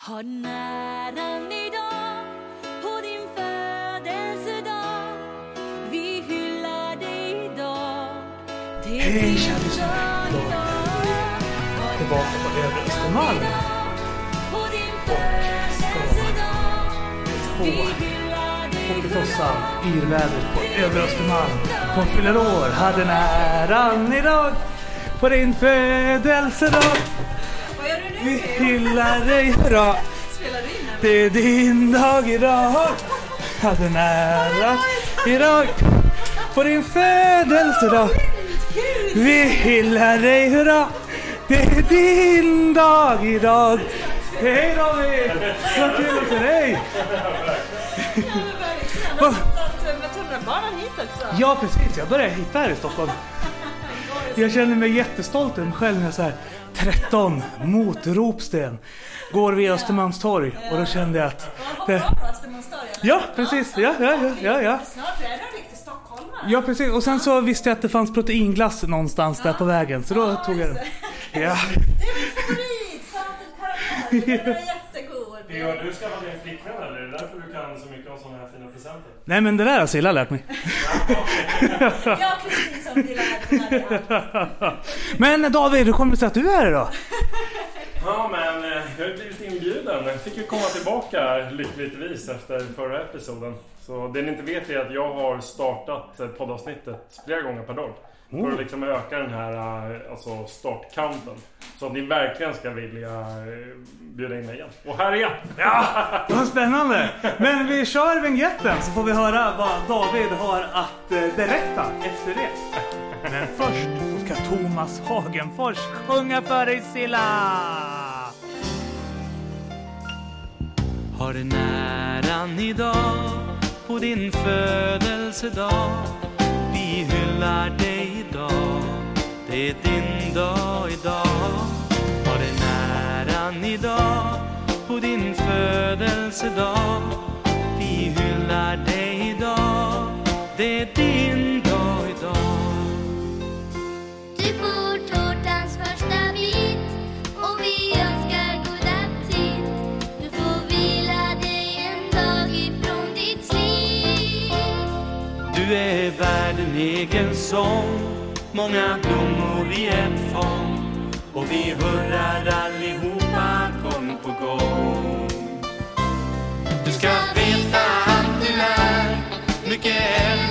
Har näran idag på din födelsedag Vi hyllar dig idag Det är Hej, kära lyssnare. dag Idag idag. Har tillbaka på Övre Östermalm. Din ska Vi dig Hockeyfrossan, yrvädret på Övre Östermalm. Hon fyller år, hade näran idag på din födelsedag. Vi hyllar dig hurra. Det är din dag idag. Hade nära idag på din födelsedag. Vi hyllar dig hurra. Det är din dag idag. Hej David! Vad kul att se dig! Hittat med tunnelbanan hit också. Ja precis, jag börjar hitta här i Stockholm. Jag känner mig jättestolt över mig själv när jag så här 13 mot Ropsten går via Östermalmstorg och då kände jag att det? Ja precis, ja ja ja ja ja. Snart är du en riktig stockholmare. Ja precis och sen så visste jag att det fanns proteinglass någonstans där på vägen så då tog jag den. Ja. Det är min favorit! Salted karamell. Den är jättegod. Theo, du skaffat dig en flickvän eller? Är det därför du kan så mycket om sådana här fina presenter? Nej men det där har Silla lärt mig. Jag och men David, hur kommer det sig att du är här idag? Ja, men eh, jag har blivit inbjuden. Jag fick ju komma tillbaka lyckligtvis efter förra episoden. Så det ni inte vet är att jag har startat poddavsnittet flera gånger per dag. För att liksom öka den här eh, alltså startcounten. Så att ni verkligen ska vilja eh, bjuda in mig igen. Och här är jag! Ja, vad spännande! Men vi kör vignetten så får vi höra vad David har att eh, berätta efter det. Men först så ska Thomas Hagenfors sjunga för dig Silla! Har du näran idag på din födelsedag vi hyllar dig idag. Det är din dag idag. Har den äran idag. På din födelsedag. Vi hyllar dig idag. Det är din sång. Många blommor i ett fång. Och vi hurrar allihopa gång på gång. Du ska veta att du är Mycket äldre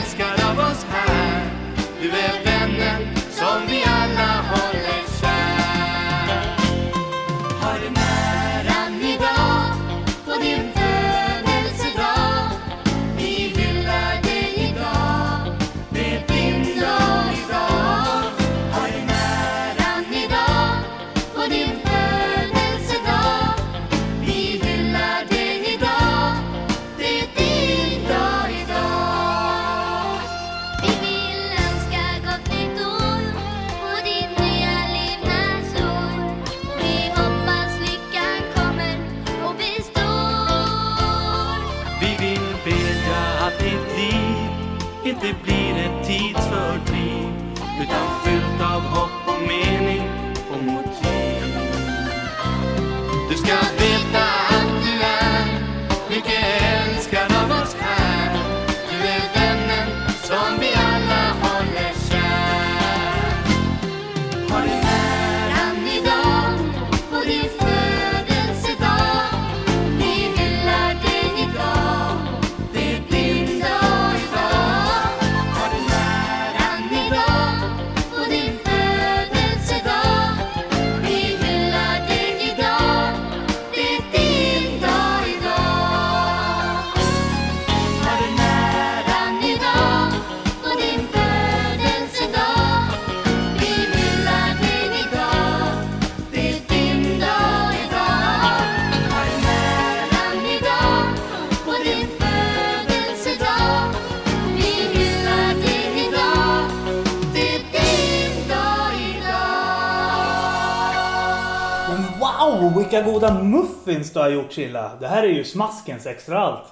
vilka goda muffins du har gjort Silla! Det här är ju smaskens extra allt.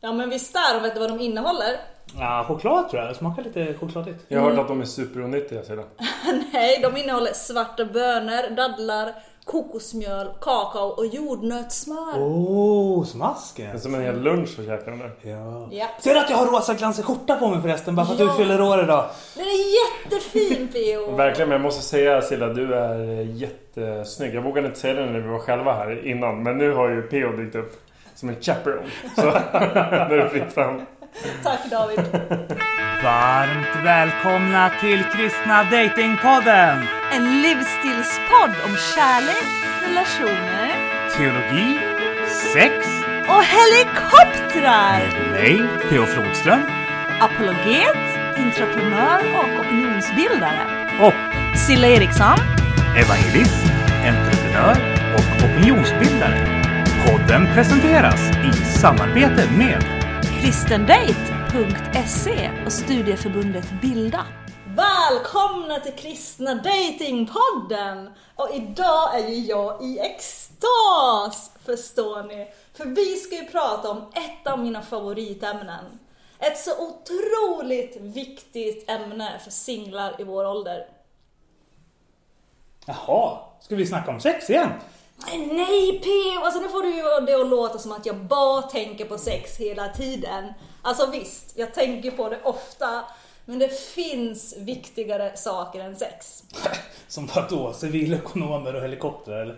Ja men visst där och vet du vad de innehåller? Ja, choklad tror jag. Det smakar lite chokladigt. Jag har hört att de är superonyttiga sedan. Nej, de innehåller svarta bönor, dadlar kokosmjöl, kakao och jordnötssmör. Oh, Det är smasken. som en hel lunch att käka den där. Ja. Ja. Ser du att jag har rosa glansig skjorta på mig förresten? Bara för att Ja. du fyller år idag. Den är jättefin P.O. Verkligen, men jag måste säga Silla, du är jättesnygg. Jag vågade inte säga det när vi var själva här innan, men nu har ju P.O. dykt upp som en chaperone. Så nu är det fritt fram. Tack David. Varmt välkomna till Kristna Datingpodden! En livsstilspodd om kärlek, relationer Teologi, sex, och helikoptrar. mig, P.O. Flodström Apologet, entreprenör och opinionsbildare. och Silla Eriksson. evangelist, entreprenör och opinionsbildare. Podden presenteras i samarbete med kristendate.se och studieförbundet Bilda. Välkomna till Kristna Datingpodden! Och idag är ju jag i extas, förstår ni. För vi ska ju prata om ett av mina favoritämnen. Ett så otroligt viktigt ämne för singlar i vår ålder. Jaha, ska vi snacka om sex igen? Nej, P.O. Alltså nu får du ju det att låta som att jag bara tänker på sex hela tiden. Alltså visst, jag tänker på det ofta. Men det finns viktigare saker än sex. Som vadå? Civilekonomer och helikoptrar eller?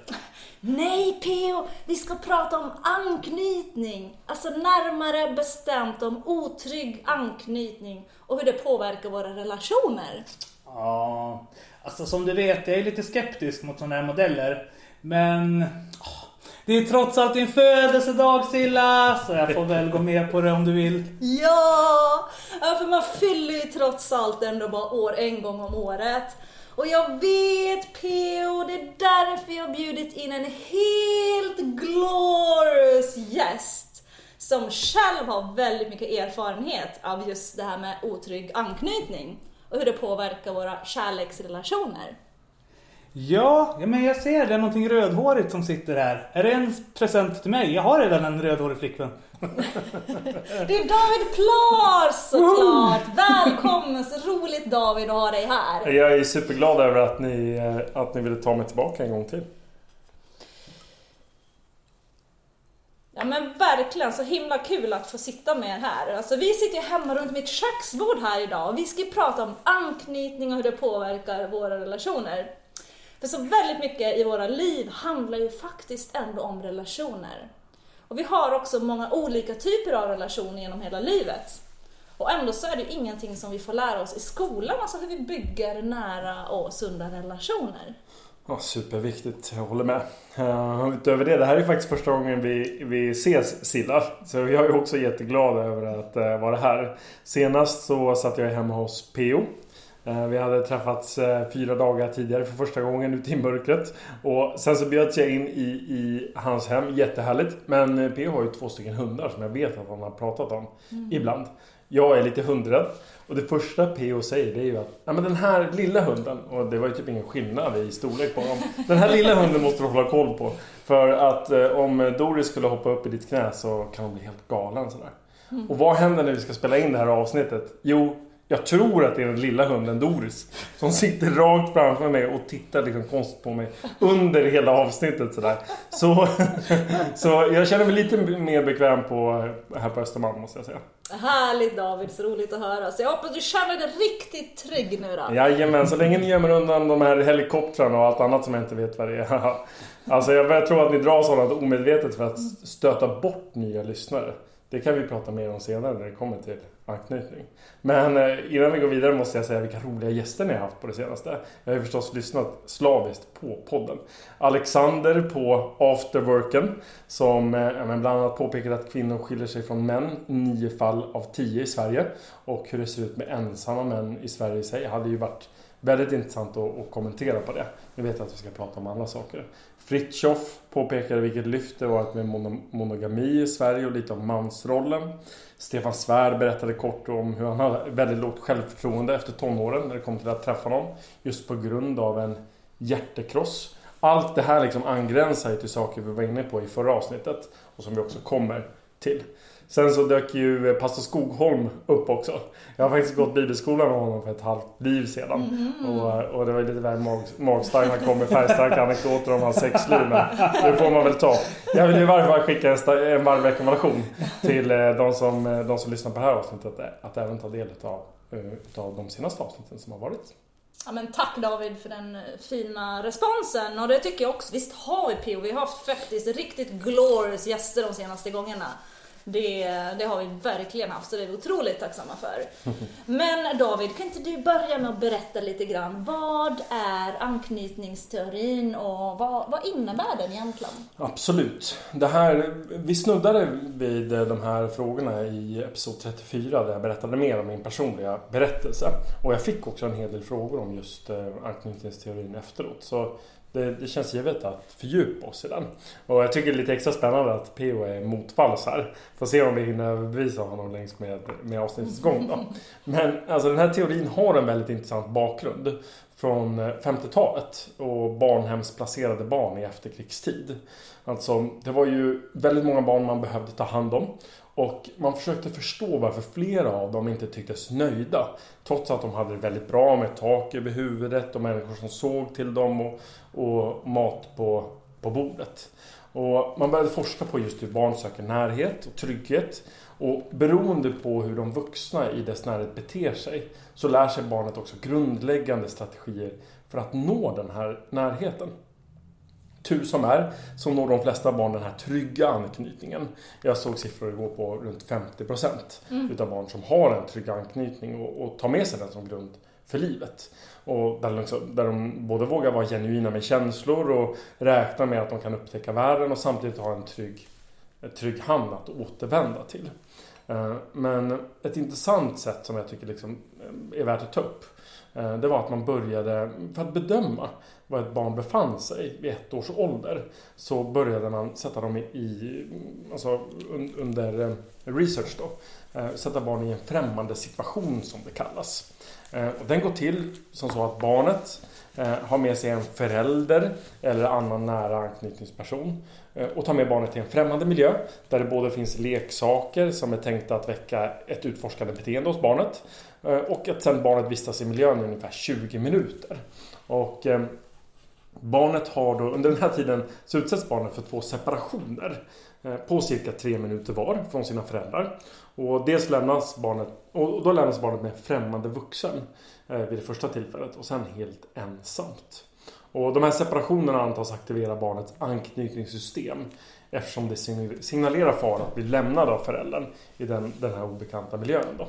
Nej P.O. Vi ska prata om anknytning. Alltså närmare bestämt om otrygg anknytning och hur det påverkar våra relationer. Ja, alltså som du vet, jag är lite skeptisk mot sådana här modeller. Men det är trots allt din födelsedag Silla, så jag får väl gå med på det om du vill. Ja, för man fyller ju trots allt ändå bara år en gång om året. Och jag vet P.O. det är därför jag har bjudit in en helt glorious gäst. Som själv har väldigt mycket erfarenhet av just det här med otrygg anknytning. Och hur det påverkar våra kärleksrelationer. Ja, men jag ser det är någonting rödhårigt som sitter här. Är det en present till mig? Jag har redan en rödhårig flickvän. Det är David Plar såklart! Välkommen! Så roligt David att ha dig här. Jag är superglad över att ni, eh, att ni ville ta mig tillbaka en gång till. Ja men verkligen, så himla kul att få sitta med er här. Alltså vi sitter ju hemma runt mitt köksbord här idag och vi ska ju prata om anknytning och hur det påverkar våra relationer. För så väldigt mycket i våra liv handlar ju faktiskt ändå om relationer. Och vi har också många olika typer av relationer genom hela livet. Och ändå så är det ju ingenting som vi får lära oss i skolan, alltså hur vi bygger nära och sunda relationer. Ja, superviktigt, jag håller med. Uh, utöver det, det här är faktiskt första gången vi, vi ses Silla. Så jag är också jätteglad över att uh, vara här. Senast så satt jag hemma hos Peo. Uh, vi hade träffats uh, fyra dagar tidigare för första gången ute i mörkret. Och sen så bjöds jag in i, i hans hem, jättehärligt. Men uh, Peo har ju två stycken hundar som jag vet att han har pratat om ibland. Jag är lite hundrädd. Och det första P.O. säger det är ju att Nej, men den här lilla hunden, och det var ju typ ingen skillnad i storlek på dem. Den här lilla hunden måste du hålla koll på. För att eh, om Doris skulle hoppa upp i ditt knä så kan hon bli helt galen sådär. Och vad händer när vi ska spela in det här avsnittet? Jo, jag tror att det är den lilla hunden Doris. Som sitter rakt framför mig och tittar liksom konstigt på mig under hela avsnittet sådär. Så, så jag känner mig lite mer bekväm på, här på Östermalm måste jag säga. Härligt David, så roligt att höra. Så jag hoppas du känner dig riktigt trygg nu då. Jajamän, så länge ni gömmer undan de här helikoptrarna och allt annat som jag inte vet vad det är. Alltså jag börjar tro att ni drar sådant omedvetet för att stöta bort nya lyssnare. Det kan vi prata mer om senare när det kommer till anknytning. Men eh, innan vi går vidare måste jag säga vilka roliga gäster ni har haft på det senaste. Jag har ju förstås lyssnat slaviskt på podden. Alexander på Afterworken som eh, bland annat påpekade att kvinnor skiljer sig från män i nio fall av tio i Sverige. Och hur det ser ut med ensamma män i Sverige i sig hade ju varit väldigt intressant att, att kommentera på det. Nu vet jag att vi ska prata om andra saker. Fritjof påpekade vilket lyft det var med mono- monogami i Sverige och lite om mansrollen. Stefan Svärd berättade kort om hur han hade väldigt lågt självförtroende efter tonåren när det kom till att träffa någon. Just på grund av en hjärtekross. Allt det här liksom angränsar ju till saker vi var inne på i förra avsnittet och som vi också kommer till. Sen så dök ju eh, pastor Skogholm upp också. Jag har faktiskt gått bibelskolan med honom för ett halvt liv sedan. Och, och det var lite väl mag, magstarkt. Han kom med färgstarka anekdoter om hans sexliv. Men det får man väl ta. Jag vill i varje fall skicka en, en varm rekommendation till eh, de som, eh, de som lyssnar på det här avsnittet. eh, Att även ta del av, av de senaste avsnitten som har varit. Ja, men tack David för den eh, fina responsen. Och det tycker jag också. Visst har vi PO? Vi har haft faktiskt riktigt glorious gäster de senaste gångerna. Det, det har vi verkligen haft, så det är vi otroligt tacksamma för. Men David, kan inte du börja med att berätta lite grann. Vad är anknytningsteorin och vad, vad innebär den egentligen? Absolut. Det här, vi snuddade vid de här frågorna i episod 34 där jag berättade mer om min personliga berättelse. Och jag fick också en hel del frågor om just eh, anknytningsteorin efteråt. Så det, det känns givet att fördjupa oss i den. Och jag tycker det är lite extra spännande att PO är motvalls här. Får se om vi hinner bevisa honom längs med, med avsnittets gång då. Men alltså den här teorin har en väldigt intressant bakgrund från eh, 50-talet och barnhemsplacerade barn i efterkrigstid. Alltså, det var ju väldigt många barn man behövde ta hand om. Och man försökte förstå varför flera av dem inte tycktes nöjda. Trots att de hade det väldigt bra med tak över huvudet och människor som såg till dem och, och mat på, på bordet. Och man började forska på just hur barn söker närhet och trygghet. Och beroende på hur de vuxna i dess närhet beter sig så lär sig barnet också grundläggande strategier för att nå den här närheten. Tur som är så når de flesta barn den här trygga anknytningen. Jag såg siffror igår på runt 50% utav barn som har en trygg anknytning och, och tar med sig den som grund för livet. Och där, liksom, där de både vågar vara genuina med känslor och räkna med att de kan upptäcka världen och samtidigt ha en trygg, en trygg hamn att återvända till. Eh, Men ett intressant sätt som jag tycker liksom är värt att ta upp eh, det var att man började, för att bedöma var ett barn befann sig vid ett års ålder så började man sätta dem i, alltså under eh, research då, eh, sätta barn i en främmande situation som det kallas. Eh, och den går till som så att barnet har med sig en förälder eller annan nära anknytningsperson och tar med barnet till en främmande miljö där det både finns leksaker som är tänkta att väcka ett utforskande beteende hos barnet och att sedan barnet vistas i miljön i ungefär 20 minuter. Och Barnet har då, under den här tiden så utsätts barnet för två separationer eh, på cirka tre minuter var från sina föräldrar. Och dels lämnas barnet, och då lämnas barnet med en främmande vuxen eh, vid det första tillfället och sen helt ensamt. Och de här separationerna antas aktivera barnets anknytningssystem eftersom det signalerar faran att bli lämnad av föräldern i den, den här obekanta miljön. Då.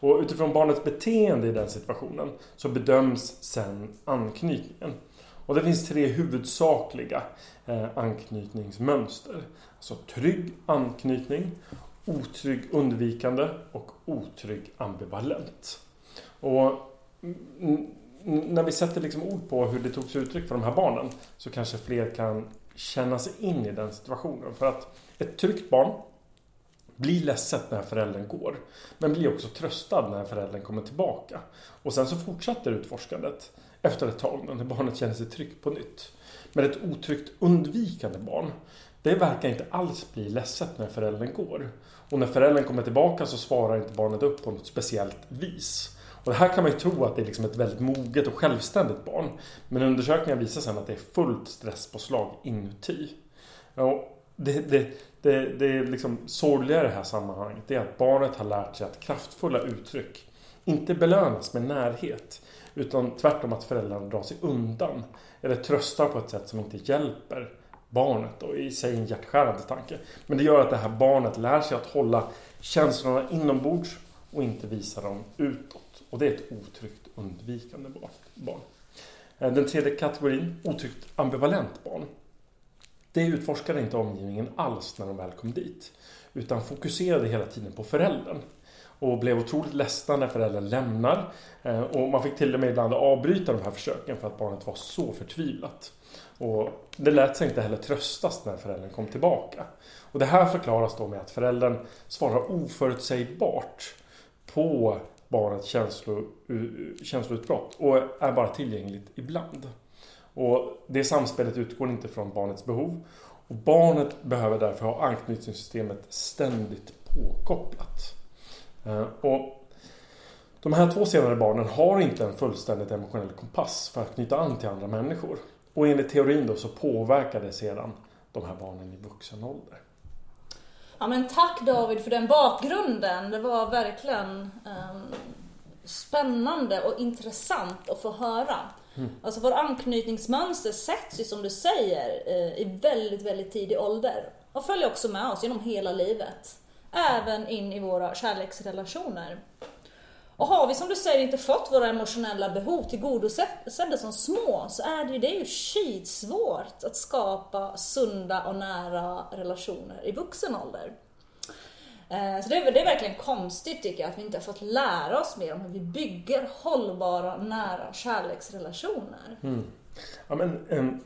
Och utifrån barnets beteende i den situationen så bedöms sen anknytningen. Och det finns tre huvudsakliga eh, anknytningsmönster. Alltså trygg anknytning, otrygg undvikande och otrygg ambivalent. Och när vi sätter liksom ord på hur det togs uttryck för de här barnen så kanske fler kan känna sig in i den situationen. För att ett tryggt barn blir ledset när föräldern går. Men blir också tröstad när föräldern kommer tillbaka. Och sen så fortsätter utforskandet efter ett tag när barnet känner sig tryggt på nytt. Men ett otryggt undvikande barn det verkar inte alls bli ledset när föräldern går. Och när föräldern kommer tillbaka så svarar inte barnet upp på något speciellt vis. Och det här kan man ju tro att det är liksom ett väldigt moget och självständigt barn. Men undersökningar visar sen att det är fullt stresspåslag inuti. Och det, det, det, det är liksom sorgliga i det här sammanhanget det är att barnet har lärt sig att kraftfulla uttryck inte belönas med närhet. Utan tvärtom att föräldrarna drar sig undan. Eller tröstar på ett sätt som inte hjälper barnet. Och i sig en hjärtskärande tanke. Men det gör att det här barnet lär sig att hålla känslorna inombords och inte visa dem utåt. Och det är ett otryggt undvikande barn. Eh, den tredje kategorin, otryggt ambivalent barn. Det utforskade inte omgivningen alls när de väl kom dit. Utan fokuserade hela tiden på föräldern. Och blev otroligt ledsna när föräldern lämnar. Eh, och man fick till och med ibland avbryta de här försöken för att barnet var så förtvivlat. Och det lät sig inte heller tröstas när föräldern kom tillbaka. Och det här förklaras då med att föräldern svarar oförutsägbart på barnets känslo, känsloutbrott och är bara tillgängligt ibland. Och det samspelet utgår inte från barnets behov. Och barnet behöver därför ha anknytningssystemet ständigt påkopplat. Eh, Och de här två senare barnen har inte en fullständigt emotionell kompass för att knyta an till andra människor. Och enligt teorin då så påverkar det sedan de här barnen i vuxen ålder. Ja men tack David för den bakgrunden. Det var verkligen ehm, spännande och intressant att få höra. Alltså våra anknytningsmönster sätts ju som du säger eh, i väldigt, väldigt tidig ålder. Och följer också med oss genom hela livet. Även in i våra kärleksrelationer. Och har vi som du säger inte fått våra emotionella behov tillgodosedda som små så är det ju, det är ju skitsvårt att skapa sunda och nära relationer i vuxen ålder. Eh, så det är, det är verkligen konstigt tycker jag att vi inte har fått lära oss mer om hur vi bygger hållbara, nära kärleksrelationer. Mm. Ja, men, ehm,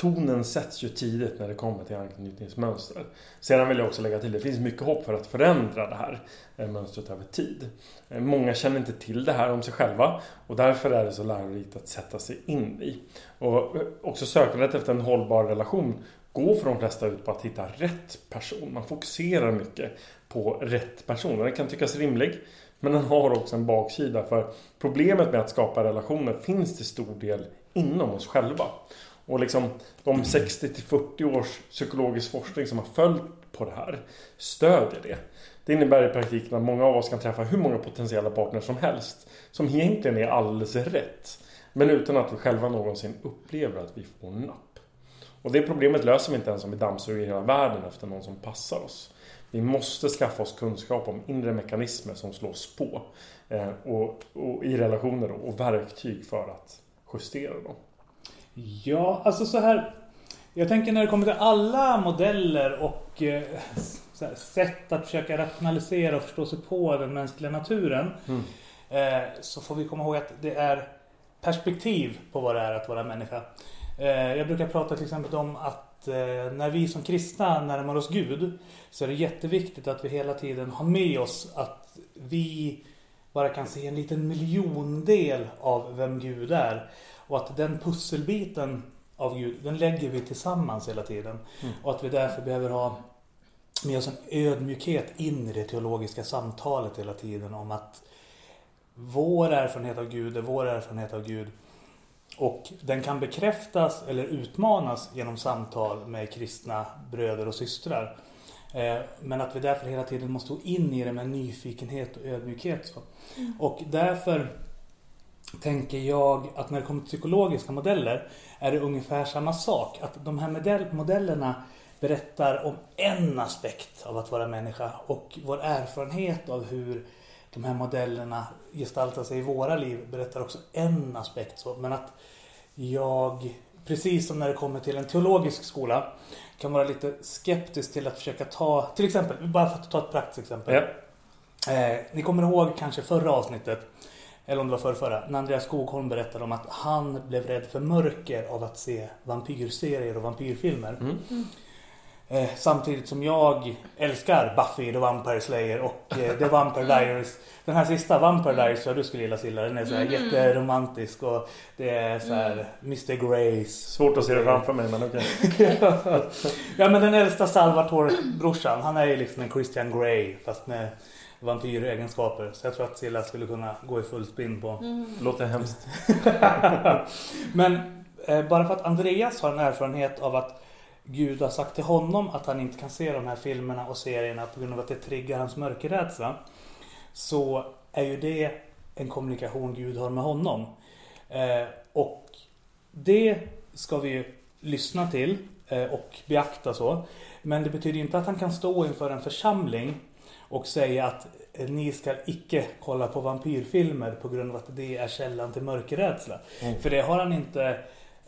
tonen sätts ju tidigt när det kommer till anknytningsmönster. Sedan vill jag också lägga till, det finns mycket hopp för att förändra det här eh, mönstret över tid. Eh, många känner inte till det här om sig själva och därför är det så lärorikt att sätta sig in i. Och eh, också sökandet efter en hållbar relation går för de flesta ut på att hitta rätt person. Man fokuserar mycket på rätt person. Den kan tyckas rimlig men den har också en baksida för problemet med att skapa relationer finns till stor del inom oss själva. Och liksom de 60 till 40 års psykologisk forskning som har följt på det här stödjer det. Det innebär i praktiken att många av oss kan träffa hur många potentiella partners som helst som egentligen är alldeles rätt. Men utan att vi själva någonsin upplever att vi får napp. Och det problemet löser vi inte ens om vi dammsuger hela världen efter någon som passar oss. Vi måste skaffa oss kunskap om inre mekanismer som slås på eh, och, och i relationer då, och verktyg för att justera dem. Ja, alltså så här. Jag tänker när det kommer till alla modeller och eh, här, sätt att försöka rationalisera och förstå sig på den mänskliga naturen. Eh, så får vi komma ihåg att det är perspektiv på vad det är att vara människa. Eh, jag brukar prata till exempel om att eh, när vi som kristna närmar oss Gud så är det jätteviktigt att vi hela tiden har med oss att vi bara kan se en liten miljondel av vem Gud är. Och att den pusselbiten av Gud, den lägger vi tillsammans hela tiden. Och att vi därför behöver ha med oss en ödmjukhet in i det teologiska samtalet hela tiden om att vår erfarenhet av Gud är vår erfarenhet av Gud. Och den kan bekräftas eller utmanas genom samtal med kristna bröder och systrar. Eh, Men att vi därför hela tiden måste gå in i det med nyfikenhet och ödmjukhet. Så. Och därför tänker jag att när det kommer till psykologiska modeller är det ungefär samma sak. Att de här modell- modellerna berättar om en aspekt av att vara människa och vår erfarenhet av hur de här modellerna gestaltar sig i våra liv berättar också en aspekt. Så. Men att jag, precis som när det kommer till en teologisk skola, kan vara lite skeptisk till att försöka ta, till exempel, bara för att ta ett praktiskt exempel. Ja. Eh, ni kommer ihåg kanske förra avsnittet, eller om det var förra, förra, när Andreas Skogholm berättade om att han blev rädd för mörker av att se vampyrserier och vampyrfilmer. Eh, samtidigt som jag älskar Buffy the Vampire Slayer och eh, The Vampire Diaries. Den här sista Vampire Diaries, ja du skulle gilla Silla. Den är så här jätteromantisk och det är så här Mr Grace. Svårt att se det framför mig men okej. ja men den äldsta Salvatore-brorsan, han är ju liksom en Christian Grey fast med vampyregenskaper. Så jag tror att Silla skulle kunna gå i full spinn på. Låter hemskt. Men eh, bara för att Andreas har en erfarenhet av att Gud har sagt till honom att han inte kan se de här filmerna och serierna på grund av att det triggar hans mörkerrädsla. Så är ju det en kommunikation Gud har med honom. Eh, och det ska vi ju lyssna till eh, och beakta så. Men det betyder inte att han kan stå inför en församling och säga att ni ska icke kolla på vampyrfilmer på grund av att det är källan till mörkerrädsla. För det har han inte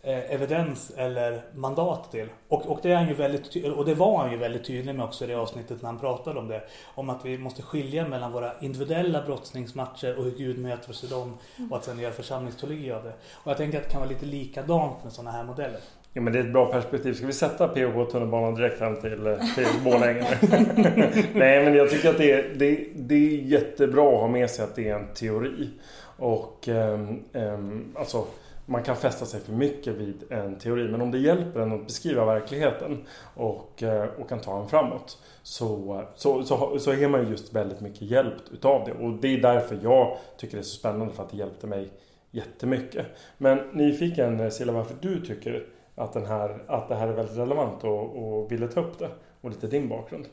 eh, evidens eller mandat till. Och, och, det är han ju väldigt, och det var han ju väldigt tydlig med också i det avsnittet när han pratade om det. Om att vi måste skilja mellan våra individuella brottsningsmatcher och hur Gud möter oss i dem och att sen göra församlingsteologi av det. Och jag tänker att det kan vara lite likadant med sådana här modeller. Ja, men det är ett bra perspektiv. Ska vi sätta PO på tunnelbanan direkt hem till, eh, till Borlänge? Nej, men jag tycker att det är, det, det är jättebra att ha med sig att det är en teori. Och ehm, ehm, alltså, man kan fästa sig för mycket vid en teori. Men om det hjälper en att beskriva verkligheten och, eh, och kan ta en framåt så, så, så, så är man ju just väldigt mycket hjälpt utav det. Och det är därför jag tycker det är så spännande för att det hjälpte mig jättemycket. Men nyfiken eh, Silla varför du tycker att, den här, att det här är väldigt relevant och, och ville ta upp det och lite din bakgrund.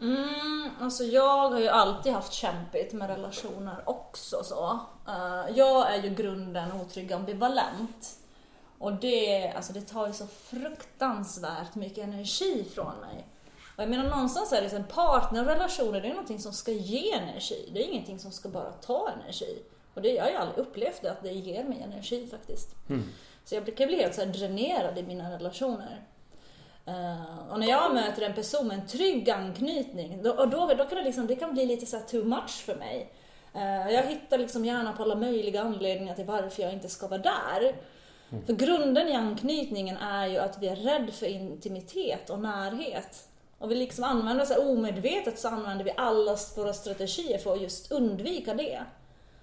Mm, alltså jag har ju alltid haft kämpigt med relationer också så. Eh, jag är ju grunden otrygg ambivalent. Och det, alltså det tar ju så fruktansvärt mycket energi från mig. Och jag menar någonstans är det så en partnerrelationer, det är någonting som ska ge energi. Det är ingenting som ska bara ta energi. Och det, jag har ju aldrig upplevt det, att det ger mig energi faktiskt. Så jag kan bli helt så dränerad i mina relationer. Eh, och när jag möter en person med en trygg anknytning, då, och då, då kan det, liksom, det kan bli lite så too much för mig. Eh, jag hittar liksom gärna på alla möjliga anledningar till varför jag inte ska vara där. För grunden i anknytningen är ju att vi är rädda för intimitet och närhet. Och vi liksom använder så omedvetet så använder vi alla våra strategier för att just undvika det.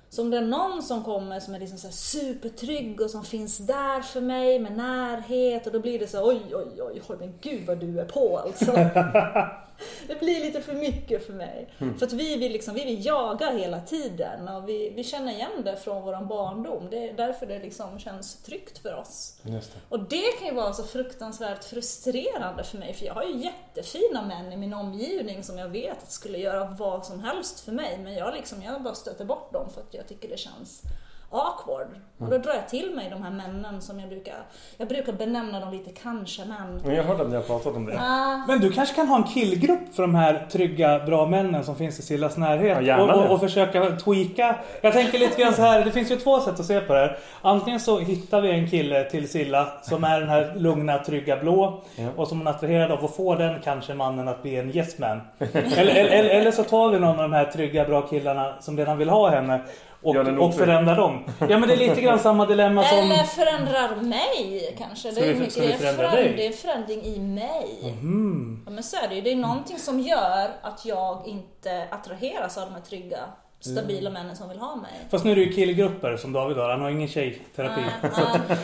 Så om det är någon som kommer som är liksom så supertrygg och som finns där för mig med närhet och då blir det så oj, oj, oj, oj, men gud vad du är på alltså. det blir lite för mycket för mig. För att vi vill, liksom, vi vill jaga hela tiden och vi, vi känner igen det från våran barndom. Det är därför det liksom känns tryggt för oss. Det. Och det kan ju vara så fruktansvärt frustrerande för mig för jag har ju jättefina män i min omgivning som jag vet skulle göra vad som helst för mig men jag, liksom, jag bara stöter bort dem för att jag tycker det känns awkward. Och då drar jag till mig de här männen som jag brukar, jag brukar benämna dem lite kanske-män. Men jag hörde att ni har pratat om det. Ah, Men du kanske kan ha en killgrupp för de här trygga, bra männen som finns i Sillas närhet. Ja, gärna och, och, och försöka tweaka. Jag tänker lite grann så här. Det finns ju två sätt att se på det här. Antingen så hittar vi en kille till Silla som är den här lugna, trygga, blå. Ja. Och som hon är attraherad av och får den kanske mannen att bli en yes man. eller, eller, eller så tar vi någon av de här trygga, bra killarna som redan vill ha henne. Och, och otrygg. förändrar dem. Ja men det är lite grann samma dilemma som... Eller förändrar mig kanske. Det är, mycket, ska vi det är, förändra föränd- dig? det är en förändring i mig. Mm. Ja, men så är det ju. Det är någonting som gör att jag inte attraheras av de här trygga, stabila männen som vill ha mig. Fast nu är det ju killgrupper som David har. Han har ingen tjejterapi. Ah,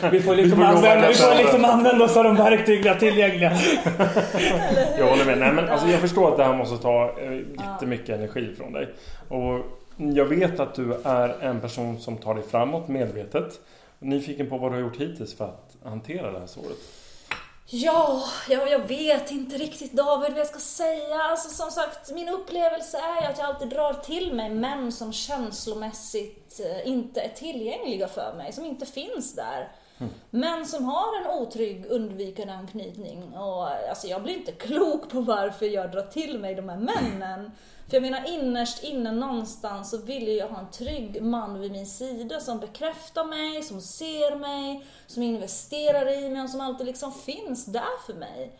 ah. vi får liksom använda, vi får liksom använda oss av de verktyg vi har tillgängliga. Jag håller med. Nej, men alltså, jag förstår att det här måste ta eh, jättemycket energi från dig. Och jag vet att du är en person som tar dig framåt medvetet. Nyfiken på vad du har gjort hittills för att hantera det här såret. Ja, jag, jag vet inte riktigt David vad jag ska säga. Alltså som sagt, min upplevelse är att jag alltid drar till mig män som känslomässigt eh, inte är tillgängliga för mig, som inte finns där. Män som har en otrygg undvikande anknytning. Och alltså jag blir inte klok på varför jag drar till mig de här männen. För jag menar innerst inne någonstans så vill jag ha en trygg man vid min sida som bekräftar mig, som ser mig, som investerar i mig och som alltid liksom finns där för mig.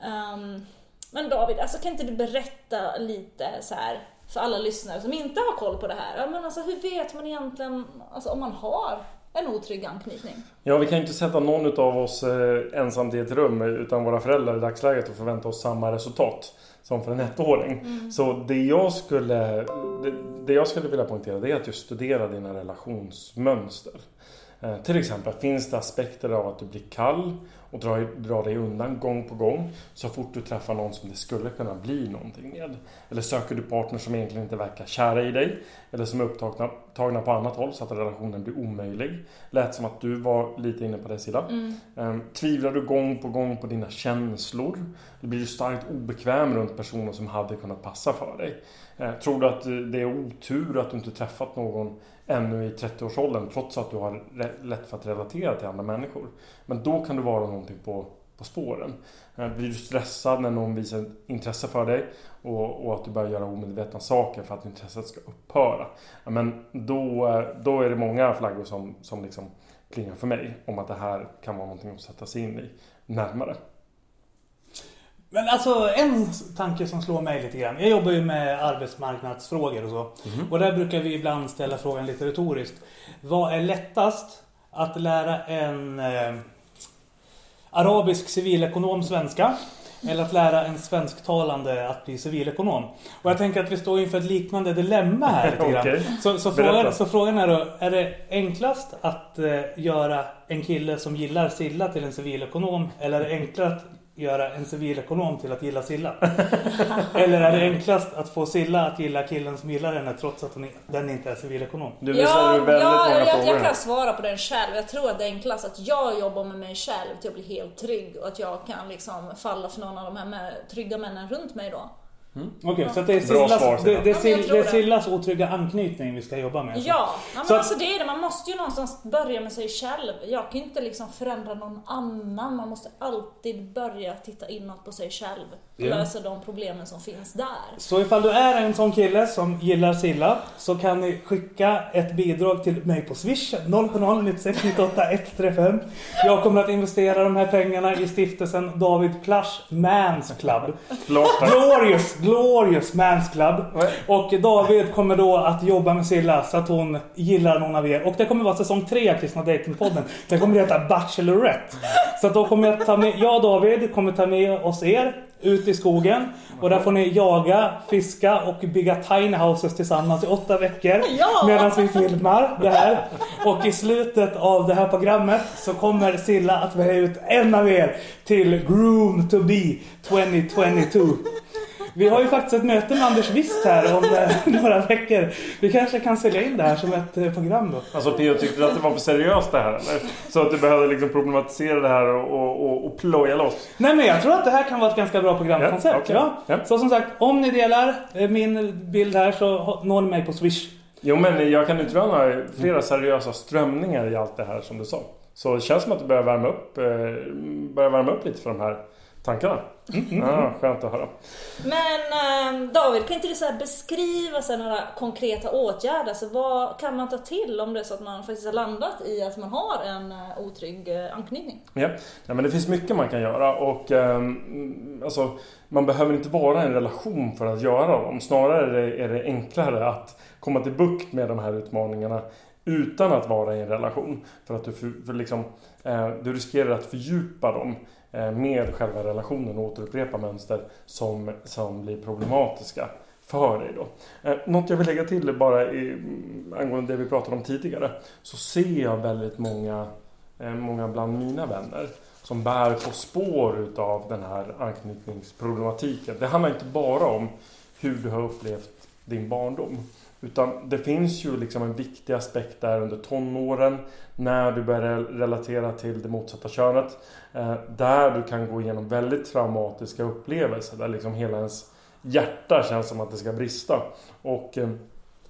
Um, men David, alltså kan inte du berätta lite så här för alla lyssnare som inte har koll på det här? Ja, men alltså, hur vet man egentligen alltså, om man har en otrygg anknytning? Ja, vi kan ju inte sätta någon av oss eh, ensamt i ett rum utan våra föräldrar i dagsläget och förvänta oss samma resultat som för en ettåring. Så det jag, skulle, det, det jag skulle vilja poängtera det är att just studera dina relationsmönster. Eh, till exempel, finns det aspekter av att du blir kall och drar, drar dig undan gång på gång så fort du träffar någon som det skulle kunna bli någonting med? Eller söker du partner som egentligen inte verkar kära i dig? Eller som är upptagna tagna på annat håll så att relationen blir omöjlig? Lät som att du var lite inne på det sidan. Eh, Tvivlar du gång på gång på dina känslor? Eller blir du starkt obekväm runt personer som hade kunnat passa för dig? Eh, Tror du att det är otur att du inte träffat någon ännu i 30-årsåldern trots att du har lätt för att relatera till andra människor? Men då kan du vara någonting på, på spåren. Eh, blir du stressad när någon visar intresse för dig och, och att du börjar göra omedvetna saker för att intresset ska upphöra? Men då, eh, då är det många flaggor som, som liksom klingar för mig om att det här kan vara någonting att sätta sig in i närmare. Men alltså en tanke som slår mig lite grann. Jag jobbar ju med arbetsmarknadsfrågor och så. Och där brukar vi ibland ställa frågan lite retoriskt. Vad är lättast att lära en eh, arabisk civilekonom svenska? eller att lära en svensktalande att bli civilekonom. Och jag tänker att vi står inför ett liknande dilemma här lite grann. Okej. Så, så, frågan, så frågan är då, är det enklast att eh, göra en kille som gillar Silla till en civilekonom eller är det enklare att göra en civilekonom till att gilla Silla? eller är det enklast att få Silla att gilla killen som gillar henne trots att hon, den inte är civilekonom? Du Ja, ja, många jag, jag kan svara på den själv. Jag tror att det är enklast att jag jobbar med mig själv till att bli helt trygg och att jag kan liksom falla för någon av de här med, trygga männen runt mig då. Okej, så att det är, Bra Sillas, svar, det, det, Ja, det är. Sillas otrygga anknytning vi ska jobba med. alltså. Ja, ja men Så alltså det är det. Man måste ju någonstans börja med sig själv. Jag kan inte liksom förändra någon annan. Man måste alltid börja titta inåt på sig själv och Ja. lösa de problemen som finns där. Så ifall du är en sån kille som gillar Silla så kan ni skicka ett bidrag till mig på Swish 070 96 98 135. Jag kommer att investera de här pengarna i stiftelsen David Plash Mans Club. Glorious, glorious Mans Club. Och David kommer då att jobba med Silla så att hon gillar någon av er. Och det kommer vara säsong 3 av Kristna Datingpodden. Det kommer heta Bachelorette. Så att då kommer jag ta med, jag och David kommer ta med oss er ut i skogen. Och där får ni jaga, fiska och bygga tiny houses tillsammans i åtta veckor. Ja! Medan vi filmar det här. Och i slutet av det här programmet så kommer Silla att välja ut en av er till Groom to be 2022. Vi har ju faktiskt ett möte med Anders Wist här om eh, några veckor. Vi kanske kan sälja in det här som ett eh, program då. Alltså Theo, tyckte du att det var för seriöst det här eller? Så att du behövde liksom problematisera det här och, och, och, ploja loss? Nej men jag tror att det här kan vara ett ganska bra programkoncept. Ja, okej. Ja. Så som sagt, om ni delar eh, min bild här så når ni mig på Swish. Jo men jag kan utröna flera seriösa strömningar i allt det här som du sa. Så det känns som att du börjar värma upp, börjar värma upp lite för de här tankarna. Ja, skönt att höra. Men eh, David, kan inte du så här beskriva så här några konkreta åtgärder? Alltså, vad kan man ta till om det är så att man faktiskt har landat i att man har en eh, otrygg eh, anknytning? Ja. ja, men det finns mycket man kan göra och ehm, alltså, man behöver inte vara i en relation för att göra dem. Snarare är det, enklare att komma till bukt med de här utmaningarna utan att vara i en relation. För att du, för, för liksom, eh, du riskerar att fördjupa dem Eh, med själva relationen och återupprepa mönster som, som blir problematiska för dig då. Eh, något jag vill lägga till bara i, mm, angående det vi pratade om tidigare. Så ser jag väldigt många, eh, många bland mina vänner som bär på spår utav den här anknytningsproblematiken. Det handlar inte bara om hur du har upplevt din barndom. Utan det finns ju liksom en viktig aspekt där under tonåren när du börjar relatera till det motsatta könet. Eh, där du kan gå igenom väldigt traumatiska upplevelser där liksom hela ens hjärta känns som att det ska brista. Och eh,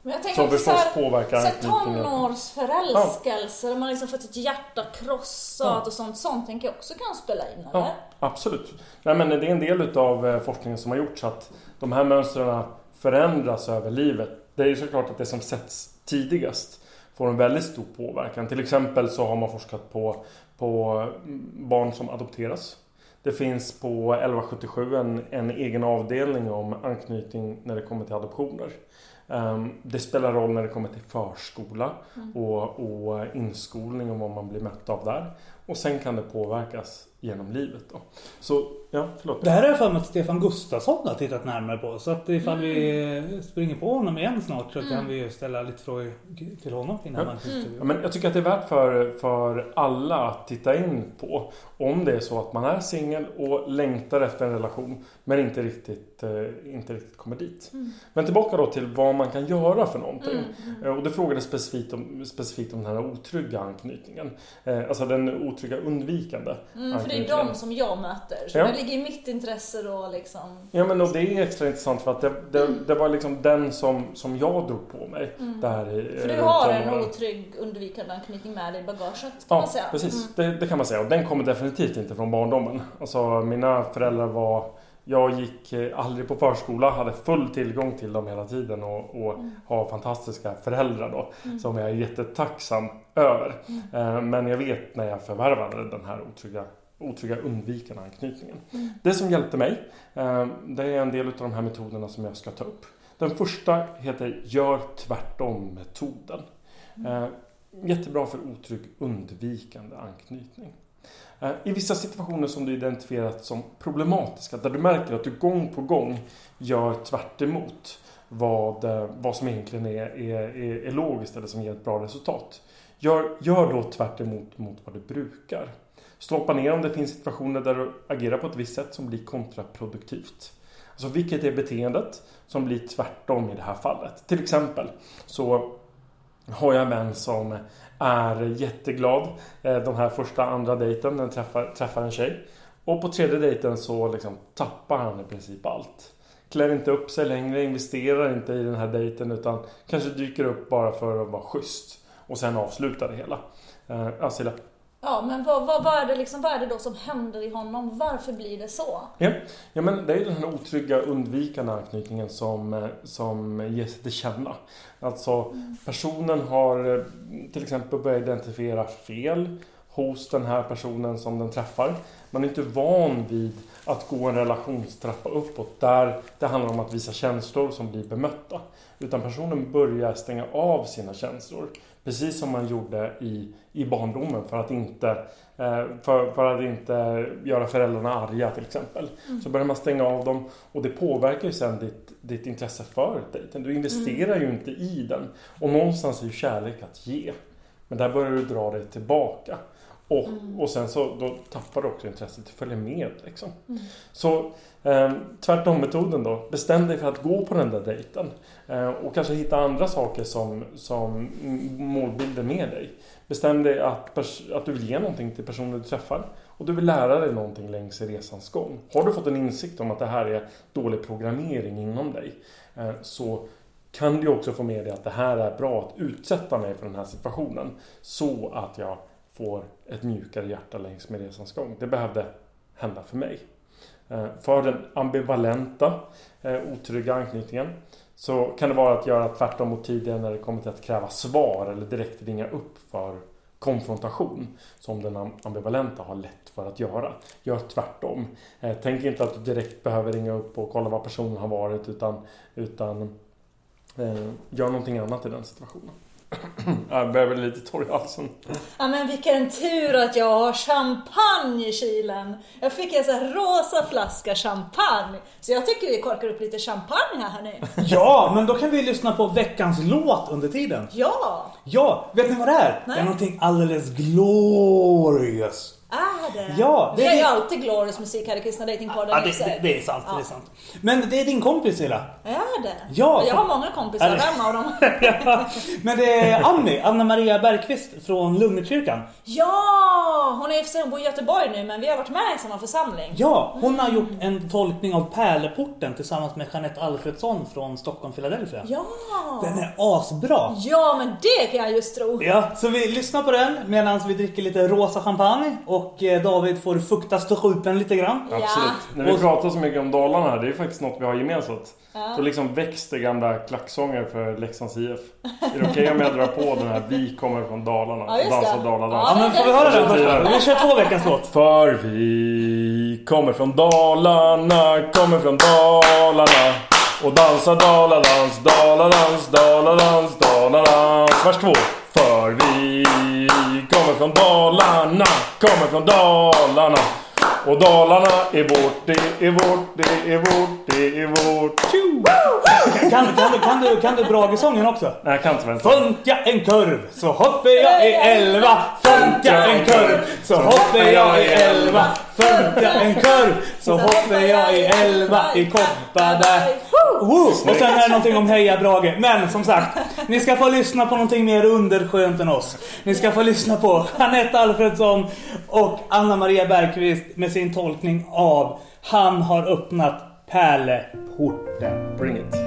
Men jag tänker som också så förstås här, påverkar så här tonårsförälskelse, där man liksom fått ett hjärta krossat Ja. och sånt. Sånt tänker jag också kan spela in, eller? Ja, absolut. Nej, men det är en del utav forskningen som har gjorts att de här mönstren förändras över livet. Det är ju såklart att det som sätts tidigast får en väldigt stor påverkan. Till exempel så har man forskat på, på barn som adopteras. Det finns på 1177 en, en egen avdelning om anknytning när det kommer till adoptioner. Ehm, Det spelar roll när det kommer till förskola och, och inskolning och vad man blir mött av där. Och sen kan det påverkas genom livet då. Så, ja, förlåt. Det här är för mig att Stefan Gustafsson har tittat närmare på. Så att ifall vi springer på honom igen snart så kan vi ställa lite frågor till honom innan Ja. man. Ja, men jag tycker att det är värt för, för alla att titta in på om det är så att man är singel och längtar efter en relation men inte riktigt, eh, inte riktigt kommer dit. Men tillbaka då till vad man kan göra för någonting. Eh, Och du frågade specifikt om, specifikt om den här otrygga anknytningen. Eh, Alltså den otrygga undvikande Mm, för det är de som jag möter. Ja. Ligger i mitt intresse då liksom. Ja men och det är extra intressant för att det, det, det var liksom den som, som jag drog på mig. Där i, Mm. För du har en otrygg undvikande anknytning med dig i bagaget kan Ja, man säga. precis. Mm. Det, det kan man säga. Och den kommer definitivt inte från barndomen. Alltså mina föräldrar var... Jag gick eh, aldrig på förskola, hade full tillgång till dem hela tiden och, och Mm. har fantastiska föräldrar då. Som jag är jättetacksam över. Mm. Eh, Men jag vet när jag förvärvade den här otrygga, otrygga undvikande anknytningen. Mm. Det som hjälpte mig, eh, det är en del av de här metoderna som jag ska ta upp. Den första heter Gör tvärtom-metoden. Mm. Eh, Jättebra för otrygg undvikande anknytning. Eh, I vissa situationer som du identifierat som problematiska, där du märker att du gång på gång gör tvärt emot vad, vad som egentligen är, är, är, är logiskt eller som ger ett bra resultat. Gör, gör då tvärt emot mot vad du brukar. Stoppa ner om det finns situationer där du agerar på ett visst sätt som blir kontraproduktivt. Alltså vilket är beteendet som blir tvärtom i det här fallet. Till exempel så har jag en vän som är jätteglad eh, de här första andra dejten när han träffar, träffar en tjej. Och på tredje dejten så liksom tappar han i princip allt. Klär inte upp sig längre, investerar inte i den här dejten utan kanske dyker upp bara för att vara schysst. Och sen avslutar det hela. Eh, alltså Ja, men vad, vad, vad, är det liksom, vad är det då som händer i honom? Varför blir det så? Ja, ja men det är den här otrygga undvikande anknytningen som, eh, som ger sig till känna. Alltså personen har eh, till exempel börjat identifiera fel hos den här personen som den träffar. Man är inte van vid att gå en relationstrappa uppåt där det handlar om att visa känslor som blir bemötta. Utan personen börjar stänga av sina känslor. Precis som man gjorde i, i barndomen för att, inte, eh, för, för att inte göra föräldrarna arga till exempel. Så börjar man stänga av dem och det påverkar ju sen ditt, ditt intresse för dejten. Du investerar ju inte i den. Och någonstans är ju kärlek att ge. Men där börjar du dra dig tillbaka. Och, och sen så då tappar du också intresset att följa med. Liksom. Så eh, tvärtom-metoden då. Bestäm dig för att gå på den där dejten. Eh, och kanske hitta andra saker som, som målbilder med dig. Bestäm dig att, att du vill ge någonting till personen du träffar. Och du vill lära dig någonting längs resans gång. Har du fått en insikt om att det här är dålig programmering inom dig. Eh, så kan du också få med dig att det här är bra att utsätta mig för den här situationen. Så att jag får ett mjukare hjärta längs med resans gång. Det behövde hända för mig. Eh, för den ambivalenta, otrygga anknytningen så kan det vara att göra tvärtom mot tidigare när det kommer till att kräva svar eller direkt ringa upp för konfrontation som den ambivalenta har lätt för att göra. Gör tvärtom. Eh, tänk inte att du direkt behöver ringa upp och kolla vad personen har varit utan, utan eh, gör någonting annat i den situationen. Jag börjar bli lite torr i halsen. Ja men vilken tur att jag har champagne i kylen. Jag fick en sån här rosa flaska champagne. Så jag tycker vi korkar upp lite champagne här hörni. Ja, men då kan vi lyssna på veckans låt under tiden. Ja, Ja, vet ni vad det är? Det är någonting alldeles glorious. Är det? Ja, det Vi är ju det- alltid glorious musik här i Kristna Datingpodden. Ja, det, det, det är sant, Ja. det är sant. Men det är din kompis Ella. Är det? Ja, Jag har många kompisar, det- vem av dem? Ja, Men det är Annie, Anna Maria Bergqvist från Lugnetkyrkan. Ja, hon är i och för sig hon bor i Göteborg nu men vi har varit med i samma församling. Ja, hon har gjort en tolkning av Pärleporten tillsammans med Jeanette Alfredsson från Stockholm, Philadelphia. Ja, Den är asbra. ja men det kan jag just tro. Ja, så vi lyssnar på den medan vi dricker lite rosa champagne och eh, David får fukta strupen lite grann. Ja. Absolut. När vi Och- pratar så mycket om Dalarna här, det är faktiskt något vi har gemensamt. Så liksom växte gamla klacksånger för Leksands IF. Är det okej om jag drar på den här Vi kommer från Dalarna Ja, och dansar. Daladans? Ja, men får vi höra den först? Vi kör två veckans låt. För vi kommer från Dalarna, kommer från Dalarna och dansar Daladans, Daladans, Daladans, Daladans. Vers två. För vi kommer från Dalarna, kommer från Dalarna och Dalarna är vårt, det är vårt, det är vårt, det är vårt. Kan, kan, du, kan, du, kan du Brage-sången också? Nej, jag kan inte vänta. Funka en kurv så hoppar jag i elva Funka en kurv så hoppar jag i elva Funka en kurv så hoppar jag i elva i Kopparberg Woo! Och sen är det någonting om Heja Brage. Men som sagt, ni ska få lyssna på någonting mer underskönt än oss. Ni ska få lyssna på Jeanette Alfredsson och Anna Maria Bergqvist med sin tolkning av Han har öppnat Pärleporten Bring it.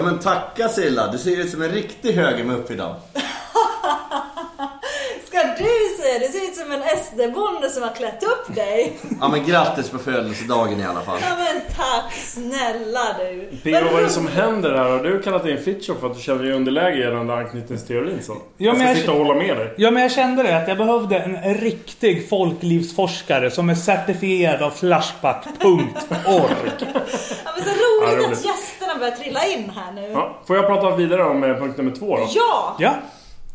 Ja men tacka Silla, du ser ut som en riktig högermupp idag. Ska du säga, det ser ut som en SD-bonde som har klätt upp dig. Ja men grattis på födelsedagen i alla fall. Ja men tack snälla du. P.O. vad är det som händer här? Har du kallat in Fitchoff för att du känner dig i underläge gällande anknytningsteorin så? Ja, jag ska jag- sitta och hålla med dig. Ja, men jag kände det att jag behövde en riktig folklivsforskare som är certifierad av Flashback.org. Ja, men så roligt Ja, roligt. att gästerna börjar trilla in här nu. Ja, får jag prata vidare om eh, punkt nummer två då? Ja! Ja,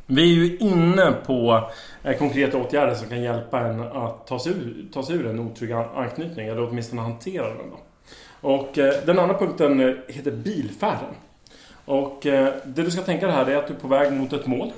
vi är ju inne på eh, konkreta åtgärder som kan hjälpa en att ta sig ur, ta sig ur en otrygg anknytning, eller åtminstone hantera den. Då. Och eh, den andra punkten eh, heter bilfärden. Och det du ska tänka dig här är att du är på väg mot ett mål